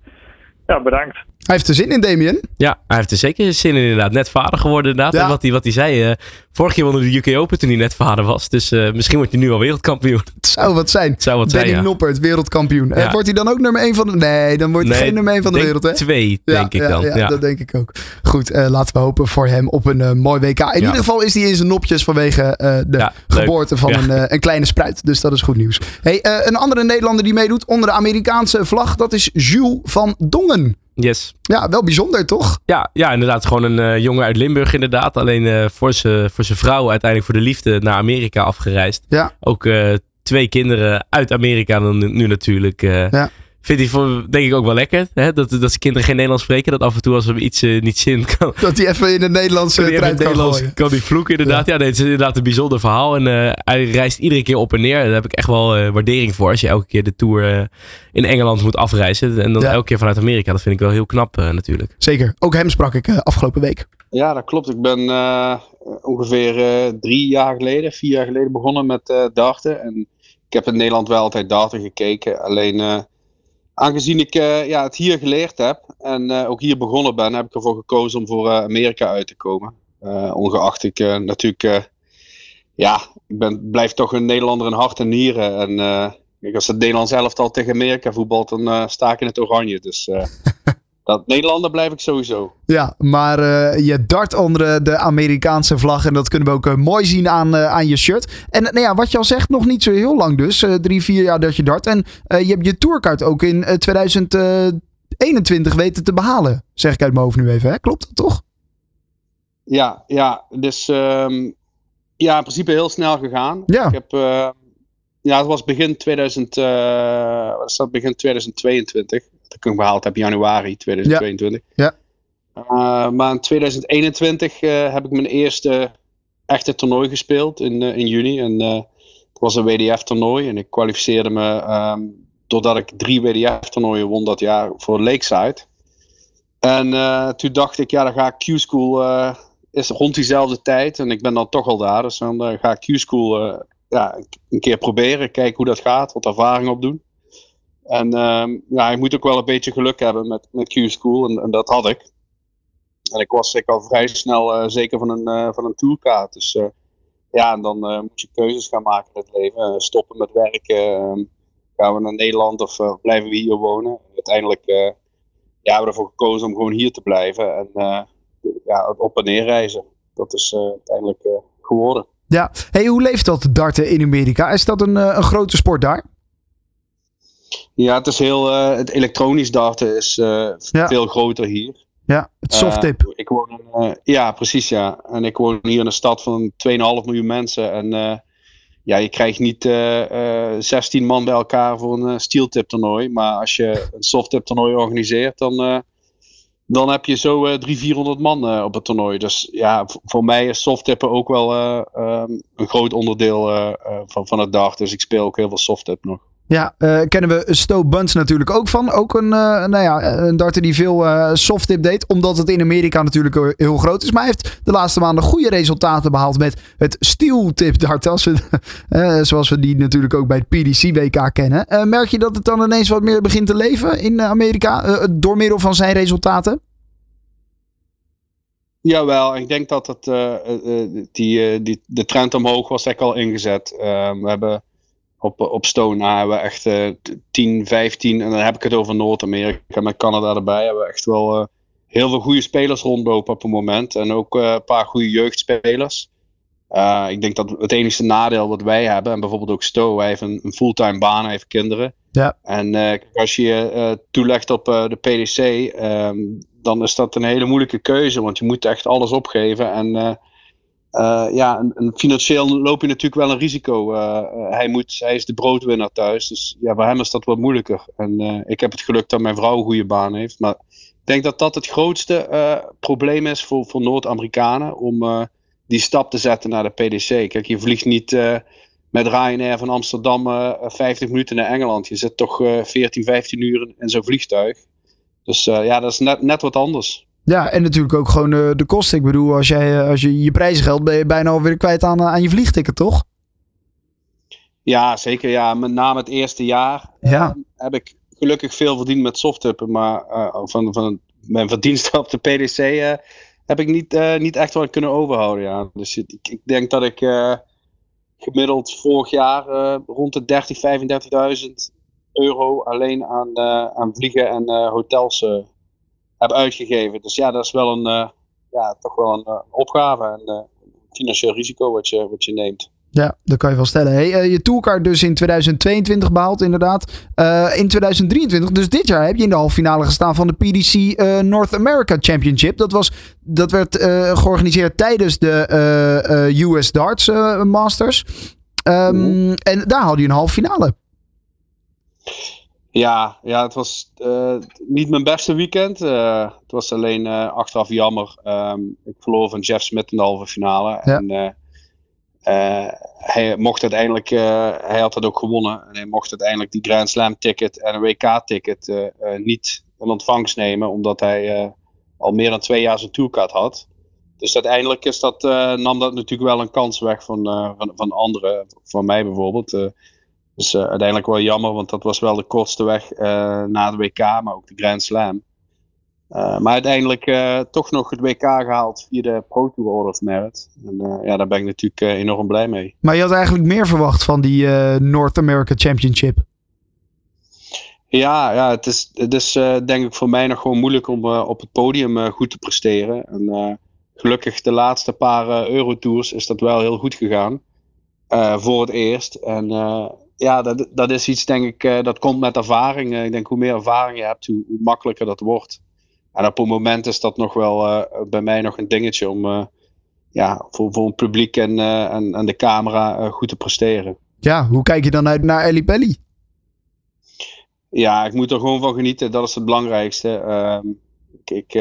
ja, bedankt. Hij heeft er zin in, Damien. Ja, hij heeft er zeker zin in inderdaad. Net vader geworden inderdaad. Ja. En wat hij, wat hij zei, eh vorig jaar won de UK Open toen hij net vader was. Dus eh, misschien wordt hij nu al wereldkampioen. <laughs> Het zou wat zijn. Het zou wat Danny zijn, ja. Noppert, wereldkampioen. Eh, wordt hij dan ook nummer 1 van de... Nee, dan wordt hij geen nummer 1 van de wereld, hè? twee, denk ik dan. Ja, dat denk ik ook. Goed, laten we hopen voor hem op een mooi WK. In ieder geval is hij in zijn nopjes vanwege de geboorte van een, een kleine spruit. Dus dat is goed nieuws. Hey, een andere Nederlander die meedoet onder de Amerikaanse vlag, dat is Jules van Dongen. Yes. Ja, wel bijzonder, toch? Ja, ja, inderdaad. Gewoon een eh, jongen uit Limburg inderdaad. Alleen eh, voor zijn voor zijn vrouw uiteindelijk voor de liefde naar Amerika afgereisd. Ja. Ook eh, twee kinderen uit Amerika dan nu, natuurlijk. Ja. Vindt hij voor, denk ik ook wel lekker. Hè? Dat, dat zijn kinderen geen Nederlands spreken. Dat af en toe als er iets eh, niet zint kan, Dat hij even in het in het kan Nederlands gooien. kan die vloeken inderdaad. Ja, nee, het is inderdaad een bijzonder verhaal. En eh, hij reist iedere keer op en neer. Daar heb ik echt wel waardering voor. Als je elke keer de Tour in Engeland moet afreizen. En dan Ja. elke keer vanuit Amerika. Dat vind ik wel heel knap natuurlijk. Zeker. Ook hem sprak ik afgelopen week. Ja, dat klopt. Ik ben, eh, ongeveer drie jaar geleden, vier jaar geleden begonnen met darten. En ik heb in Nederland wel altijd darten gekeken. Alleen aangezien ik ja, het hier geleerd heb en ook hier begonnen ben, heb ik ervoor gekozen om voor Amerika uit te komen. ongeacht ik natuurlijk ja, ik ben, blijf toch een Nederlander in hart en nieren. En uh, als het Nederlands elftal tegen Amerika voetbalt, dan sta ik in het oranje. Dus <laughs> dat Nederlander blijf ik sowieso. Ja, maar je dart onder de Amerikaanse vlag. En dat kunnen we ook mooi zien aan, aan je shirt. En nou ja, wat je al zegt, nog niet zo heel lang dus. drie, vier jaar dat je dart. En je hebt je tourkaart ook in 2021 weten te behalen. Zeg ik uit mijn hoofd nu even, hè? Klopt dat toch? Ja, ja. Dus um, ja, in principe heel snel gegaan. Ja. Ik heb, ja, het was begin 2000, uh, was dat begin 2022. Dat ik hem gehaald heb, januari 2022. Ja. ja. Uh, maar in 2021 heb ik mijn eerste echte toernooi gespeeld in, in juni. En het was een WDF-toernooi. En ik kwalificeerde me um, doordat ik drie WDF-toernooien won dat jaar voor Lakeside. En toen dacht ik, ja, dan ga ik Q-School is rond diezelfde tijd. En ik ben dan toch al daar. Dus dan uh, ga ik Q-School ja, een keer proberen. Kijken hoe dat gaat. Wat ervaring opdoen. En uh, ja, ik moet ook wel een beetje geluk hebben met, met Q-School. En, en, dat had ik. En ik was ik al vrij snel uh, zeker van een, van een tourkaart. Dus ja, en dan moet je keuzes gaan maken in het leven. stoppen met werken. Ehm, gaan we naar Nederland of blijven we hier wonen? En uiteindelijk ja, hebben we ervoor gekozen om gewoon hier te blijven. En ja, het op en neer reizen. Dat is uh, uiteindelijk uh, geworden. Ja, hey, hoe leeft dat darten in Amerika? Is dat een, uh, een grote sport daar? Ja, het is heel. het elektronisch darten is ja. veel groter hier. Ja, het softtip. ik woon in, ja, precies ja. En ik woon hier in een stad van 2,5 miljoen mensen. En ja, je krijgt niet 16 man bij elkaar voor een steeltip toernooi. Maar als je een softtip toernooi organiseert, dan dan heb je zo uh, 300, 400 man op het toernooi. Dus ja, voor mij is softtippen ook wel um, een groot onderdeel van, van het dag. Dus ik speel ook heel veel softtip nog. Ja, kennen we Sto Buns natuurlijk ook van. Ook een, nou ja, een darter die veel softtip deed. Omdat het in Amerika natuurlijk heel groot is. Maar hij heeft de laatste maanden goede resultaten behaald met het steeltip dart. Als we, <laughs> zoals we die natuurlijk ook bij het PDC WK kennen. merk je dat het dan ineens wat meer begint te leven in Amerika? door middel van zijn resultaten? Jawel, ik denk dat het, uh, die, die, de trend omhoog was echt al ingezet. we hebben op, op Stone hebben we echt 10, 15, en dan heb ik het over Noord-Amerika met Canada erbij, hebben we echt wel heel veel goede spelers rondlopen op het moment. En ook een paar goede jeugdspelers. ik denk dat het enige nadeel wat wij hebben, en bijvoorbeeld ook Sto, hij heeft een, een fulltime baan, hij heeft kinderen. Ja. En als je je toelegt op de PDC, um, dan is dat een hele moeilijke keuze. Want je moet echt alles opgeven. En uh, ja, en, financieel loop je natuurlijk wel een risico. Uh, hij, moet, hij is de broodwinnaar thuis. Dus ja, voor hem is dat wat moeilijker. En ik heb het geluk dat mijn vrouw een goede baan heeft. Maar ik denk dat dat het grootste probleem is voor, voor Noord-Amerikanen. Om die stap te zetten naar de PDC. Kijk, je vliegt niet met Ryanair van Amsterdam 50 minuten naar Engeland. Je zit toch 14, 15 uur in zo'n vliegtuig. Dus ja, dat is net, net wat anders. Ja, en natuurlijk ook gewoon de, de kosten. Ik bedoel, als, jij, eh, als je je prijzengeld ben je bijna alweer kwijt aan, eh, aan je vliegticket, toch? Ja, zeker. Ja, met name het eerste jaar ja. heb ik gelukkig veel verdiend met softtippen. Maar uh, van, van mijn <laughs> verdiensten op de PDC uh, heb ik niet, niet echt wat kunnen overhouden. Ja. Dus ik, ik denk dat ik gemiddeld vorig jaar rond de 30.000, 35.000 euro alleen aan, aan vliegen en hotels heb uitgegeven. Dus ja, dat is wel een, ja, toch wel een opgave en een financieel risico wat je, wat je neemt. Ja, dat kan je wel stellen. Hey, je tourcard dus in 2022 behaald, inderdaad. in 2023, dus dit jaar, heb je in de halve finale gestaan van de PDC North America Championship. Dat, was, dat werd georganiseerd tijdens de US Darts Masters. Um, En daar had je een halve finale. Ja, ja, het was uh, niet mijn beste weekend. Uh, het was alleen uh, achteraf jammer. Um, ik verloor van Jeff Smith in de halve finale. Ja. En hij mocht uiteindelijk, hij had het ook gewonnen. En hij mocht uiteindelijk die Grand Slam ticket en een WK ticket niet in ontvangst nemen. Omdat hij al meer dan twee jaar zijn tourcard had. dus uiteindelijk is dat, eh, nam dat natuurlijk wel een kans weg van, eh, van, van anderen, van mij bijvoorbeeld. Dus eh, uiteindelijk wel jammer, want dat was wel de kortste weg eh, na de WK, maar ook de Grand Slam. Eh, maar uiteindelijk toch nog het WK gehaald via de Pro Tour Order of Merit. En ja, daar ben ik natuurlijk enorm blij mee. Maar je had eigenlijk meer verwacht van die North America Championship. Ja, ja het is, het is denk ik voor mij nog gewoon moeilijk om op het podium goed te presteren. En gelukkig de laatste paar Eurotours is dat wel heel goed gegaan. Voor het eerst. En ja, dat, dat is iets denk ik, eh, dat komt met ervaring. Eh, ik denk hoe meer ervaring je hebt, hoe, hoe makkelijker dat wordt. En op het moment is dat nog wel eh, bij mij nog een dingetje om ja, voor, voor het publiek en, en, en de camera goed te presteren. Ja, hoe kijk je dan uit naar Ellie Pelly? Ja, ik moet er gewoon van genieten. Dat is het belangrijkste. Ehm, ik, ik,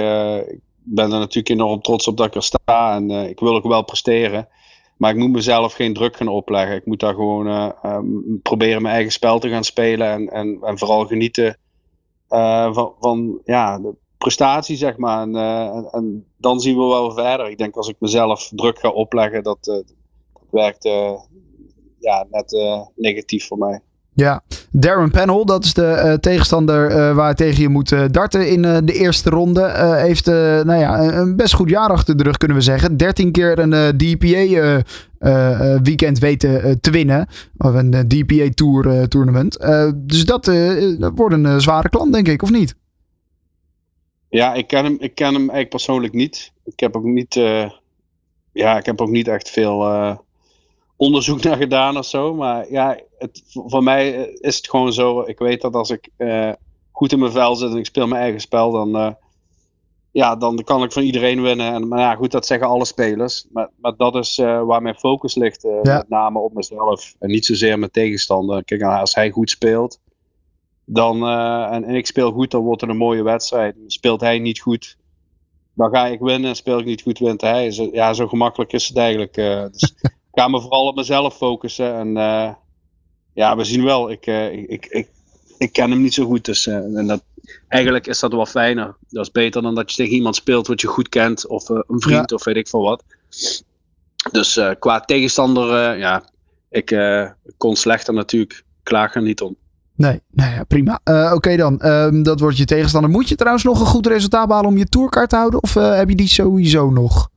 ben er natuurlijk enorm trots op dat ik er sta. En ik wil ook wel presteren. Maar ik moet mezelf geen druk gaan opleggen. Ik moet daar gewoon eh, ehm, proberen mijn eigen spel te gaan spelen. En, en, en vooral genieten eh, van, van ja, de prestatie, zeg maar. En, eh, en, en dan zien we wel verder. Ik denk als ik mezelf druk ga opleggen, dat, dat werkt ja, net negatief voor mij. Ja, Darren Panel, dat is de eh, tegenstander eh, waar tegen je moet eh, darten in de eerste ronde. Heeft nou ja, een- best goed jaar achter de rug, kunnen we zeggen. 13 keer een DPA weekend weten te winnen. Of een DPA Tour tournament. Dus dat, dat wordt een zware klant, denk ik, of niet? Ja, ik ken hem, ik ken hem eigenlijk persoonlijk niet. Ik heb ook niet, ja, ik heb ook niet echt veel onderzoek <laughs> naar gedaan of zo. Maar ja, het, voor mij eh, is het gewoon zo. Ik weet dat als ik eh, goed in mijn vel zit en ik speel mijn eigen spel, dan, eh, ja, dan kan ik van iedereen winnen. En, maar ja, goed, dat zeggen alle spelers. Maar, maar dat is waar mijn focus ligt, Ja. met name op mezelf. En niet zozeer mijn tegenstander. Kijk, als hij goed speelt, dan, en, en ik speel goed, dan wordt het een mooie wedstrijd. Speelt hij niet goed, dan ga ik winnen. Speel ik niet goed, wint hij. Zo, ja, zo gemakkelijk is het eigenlijk. dus <laughs> ik ga me vooral op mezelf focussen. En ja, we zien wel. Ik, eh, ik, ik, ik, ik ken hem niet zo goed. Dus, eh, en dat, eigenlijk is dat wel fijner. Dat is beter dan dat je tegen iemand speelt wat je goed kent. Of eh, een vriend of weet ik veel wat. Dus qua tegenstander, ja, ik kon slechter natuurlijk. Klaag er niet om. Nee, nou ja, prima. Oké dan, Ehm, dat wordt je tegenstander. Moet je trouwens nog een goed resultaat behalen om je tourkaart te houden? Of heb je die sowieso nog?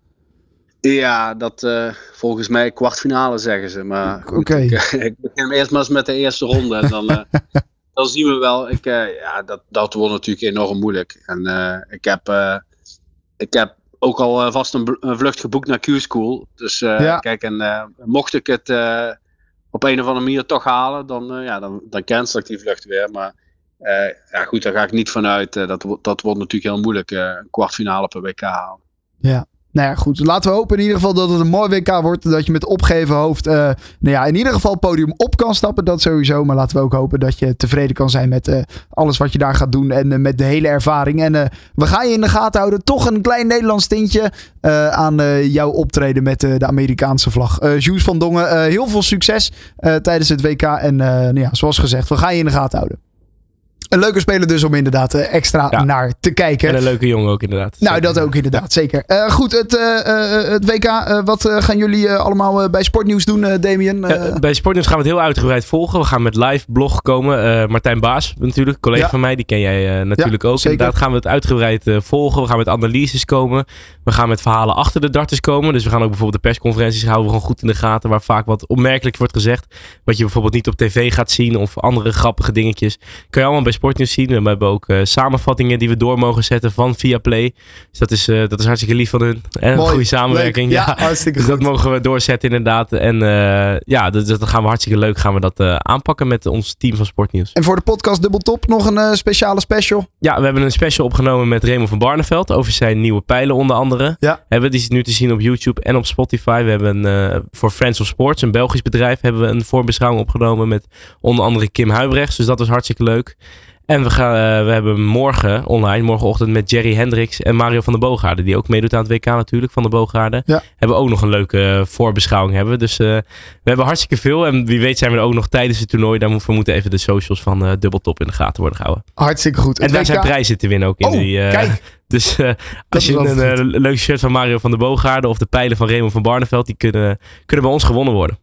Ja, dat eh, volgens mij kwartfinale zeggen ze. Maar goed, Oké. ik, eh, ik begin eerst maar eens met de eerste ronde. En dan, eh, <laughs> dan zien we wel. Ik, ja, dat, dat wordt natuurlijk enorm moeilijk. En ik, heb, ik heb ook al vast een, vlucht geboekt naar Q-School. Dus Ja. kijk, en mocht ik het op een of andere manier toch halen, dan, ja, dan, dan cancel ik die vlucht weer. Maar ja, goed, daar ga ik niet vanuit. Dat, wordt- dat wordt natuurlijk heel moeilijk. een kwartfinale per WK halen. Nou ja, goed. Laten we hopen in ieder geval dat het een mooi WK wordt. Dat je met opgeven hoofd eh, nou ja, in ieder geval het podium op kan stappen. Dat sowieso. Maar laten we ook hopen dat je tevreden kan zijn met eh, alles wat je daar gaat doen. En eh, met de hele ervaring. En we gaan je in de gaten houden. Toch een klein Nederlands tintje aan jouw optreden met de Amerikaanse vlag. Eh Jules van Dongen, heel veel succes tijdens het WK. En nou ja, zoals gezegd, we gaan je in de gaten houden. Een leuke speler dus om inderdaad eh, extra Ja. naar te kijken. En een leuke jongen ook inderdaad. Nou, Zeker. dat ook inderdaad, zeker. Eh, goed, het, eh, het WK. wat gaan jullie allemaal bij Sportnieuws doen, Damien? Bij Sportnieuws gaan we het heel uitgebreid volgen. We gaan met live blog komen. Martijn Baas natuurlijk, collega Ja. van mij. Die ken jij natuurlijk ook. zeker. Inderdaad gaan we het uitgebreid volgen. We gaan met analyses komen. We gaan met verhalen achter de darters komen. Dus we gaan ook bijvoorbeeld de persconferenties houden we gewoon goed in de gaten. Waar vaak wat opmerkelijk wordt gezegd. Wat je bijvoorbeeld niet op tv gaat zien. Of andere grappige dingetjes. Kan je allemaal bij Sportnieuws zien. We hebben ook eh, samenvattingen die we door mogen zetten van Viaplay. Dus dat is, eh, dat is hartstikke lief van hun. En een mooi, goede samenwerking. Ja, hartstikke Dus goed. dat mogen we doorzetten inderdaad. En eh, ja, dat, dat gaan we hartstikke leuk gaan we dat eh, aanpakken met ons team van Sportnieuws. En voor de podcast Dubbel Top nog een eh, speciale special. Ja, we hebben een special opgenomen met Raymond van Barneveld over zijn nieuwe pijlen onder andere. Ja. Hebben, die is nu te zien op YouTube en op Spotify. We hebben eh, voor Friends of Sports, een Belgisch bedrijf, hebben we een voorbeschouwing opgenomen met onder andere Kim Huibrechts. Dus dat was hartstikke leuk. En we, gaan, eh, we hebben morgen online, morgenochtend met Jerry Hendricks en Mario van der Boogaarden. Die ook meedoet aan het WK natuurlijk, van de Boogaarden. Ja. Hebben we ook nog een leuke eh, voorbeschouwing hebben. Dus eh, we hebben hartstikke veel. En wie weet zijn we er ook nog tijdens het toernooi. Daar moeten we moeten even de socials van eh Dubbeltop in de gaten worden gehouden. Hartstikke goed. En daar WK zijn prijzen te winnen ook in Oh, die, kijk. <laughs> Dus als je een leuk shirt van Mario van der Boogaarde of de pijlen van Raymond van Barneveld, die kunnen, kunnen bij ons gewonnen worden.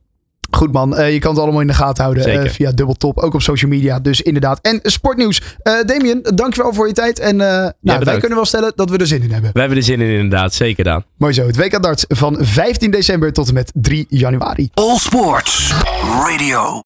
Goed man, Eh, je kan het allemaal in de gaten houden eh, Zeker. via Dubbeltop, ook op social media. Dus inderdaad. En sportnieuws. Eh Damien, dankjewel voor je tijd. En eh, nou, wij kunnen wel stellen dat we er zin in hebben. We hebben er zin in inderdaad, zeker Daan. Mooi zo. Het WK Darts van 15 december tot en met 3 januari. All Sports Radio.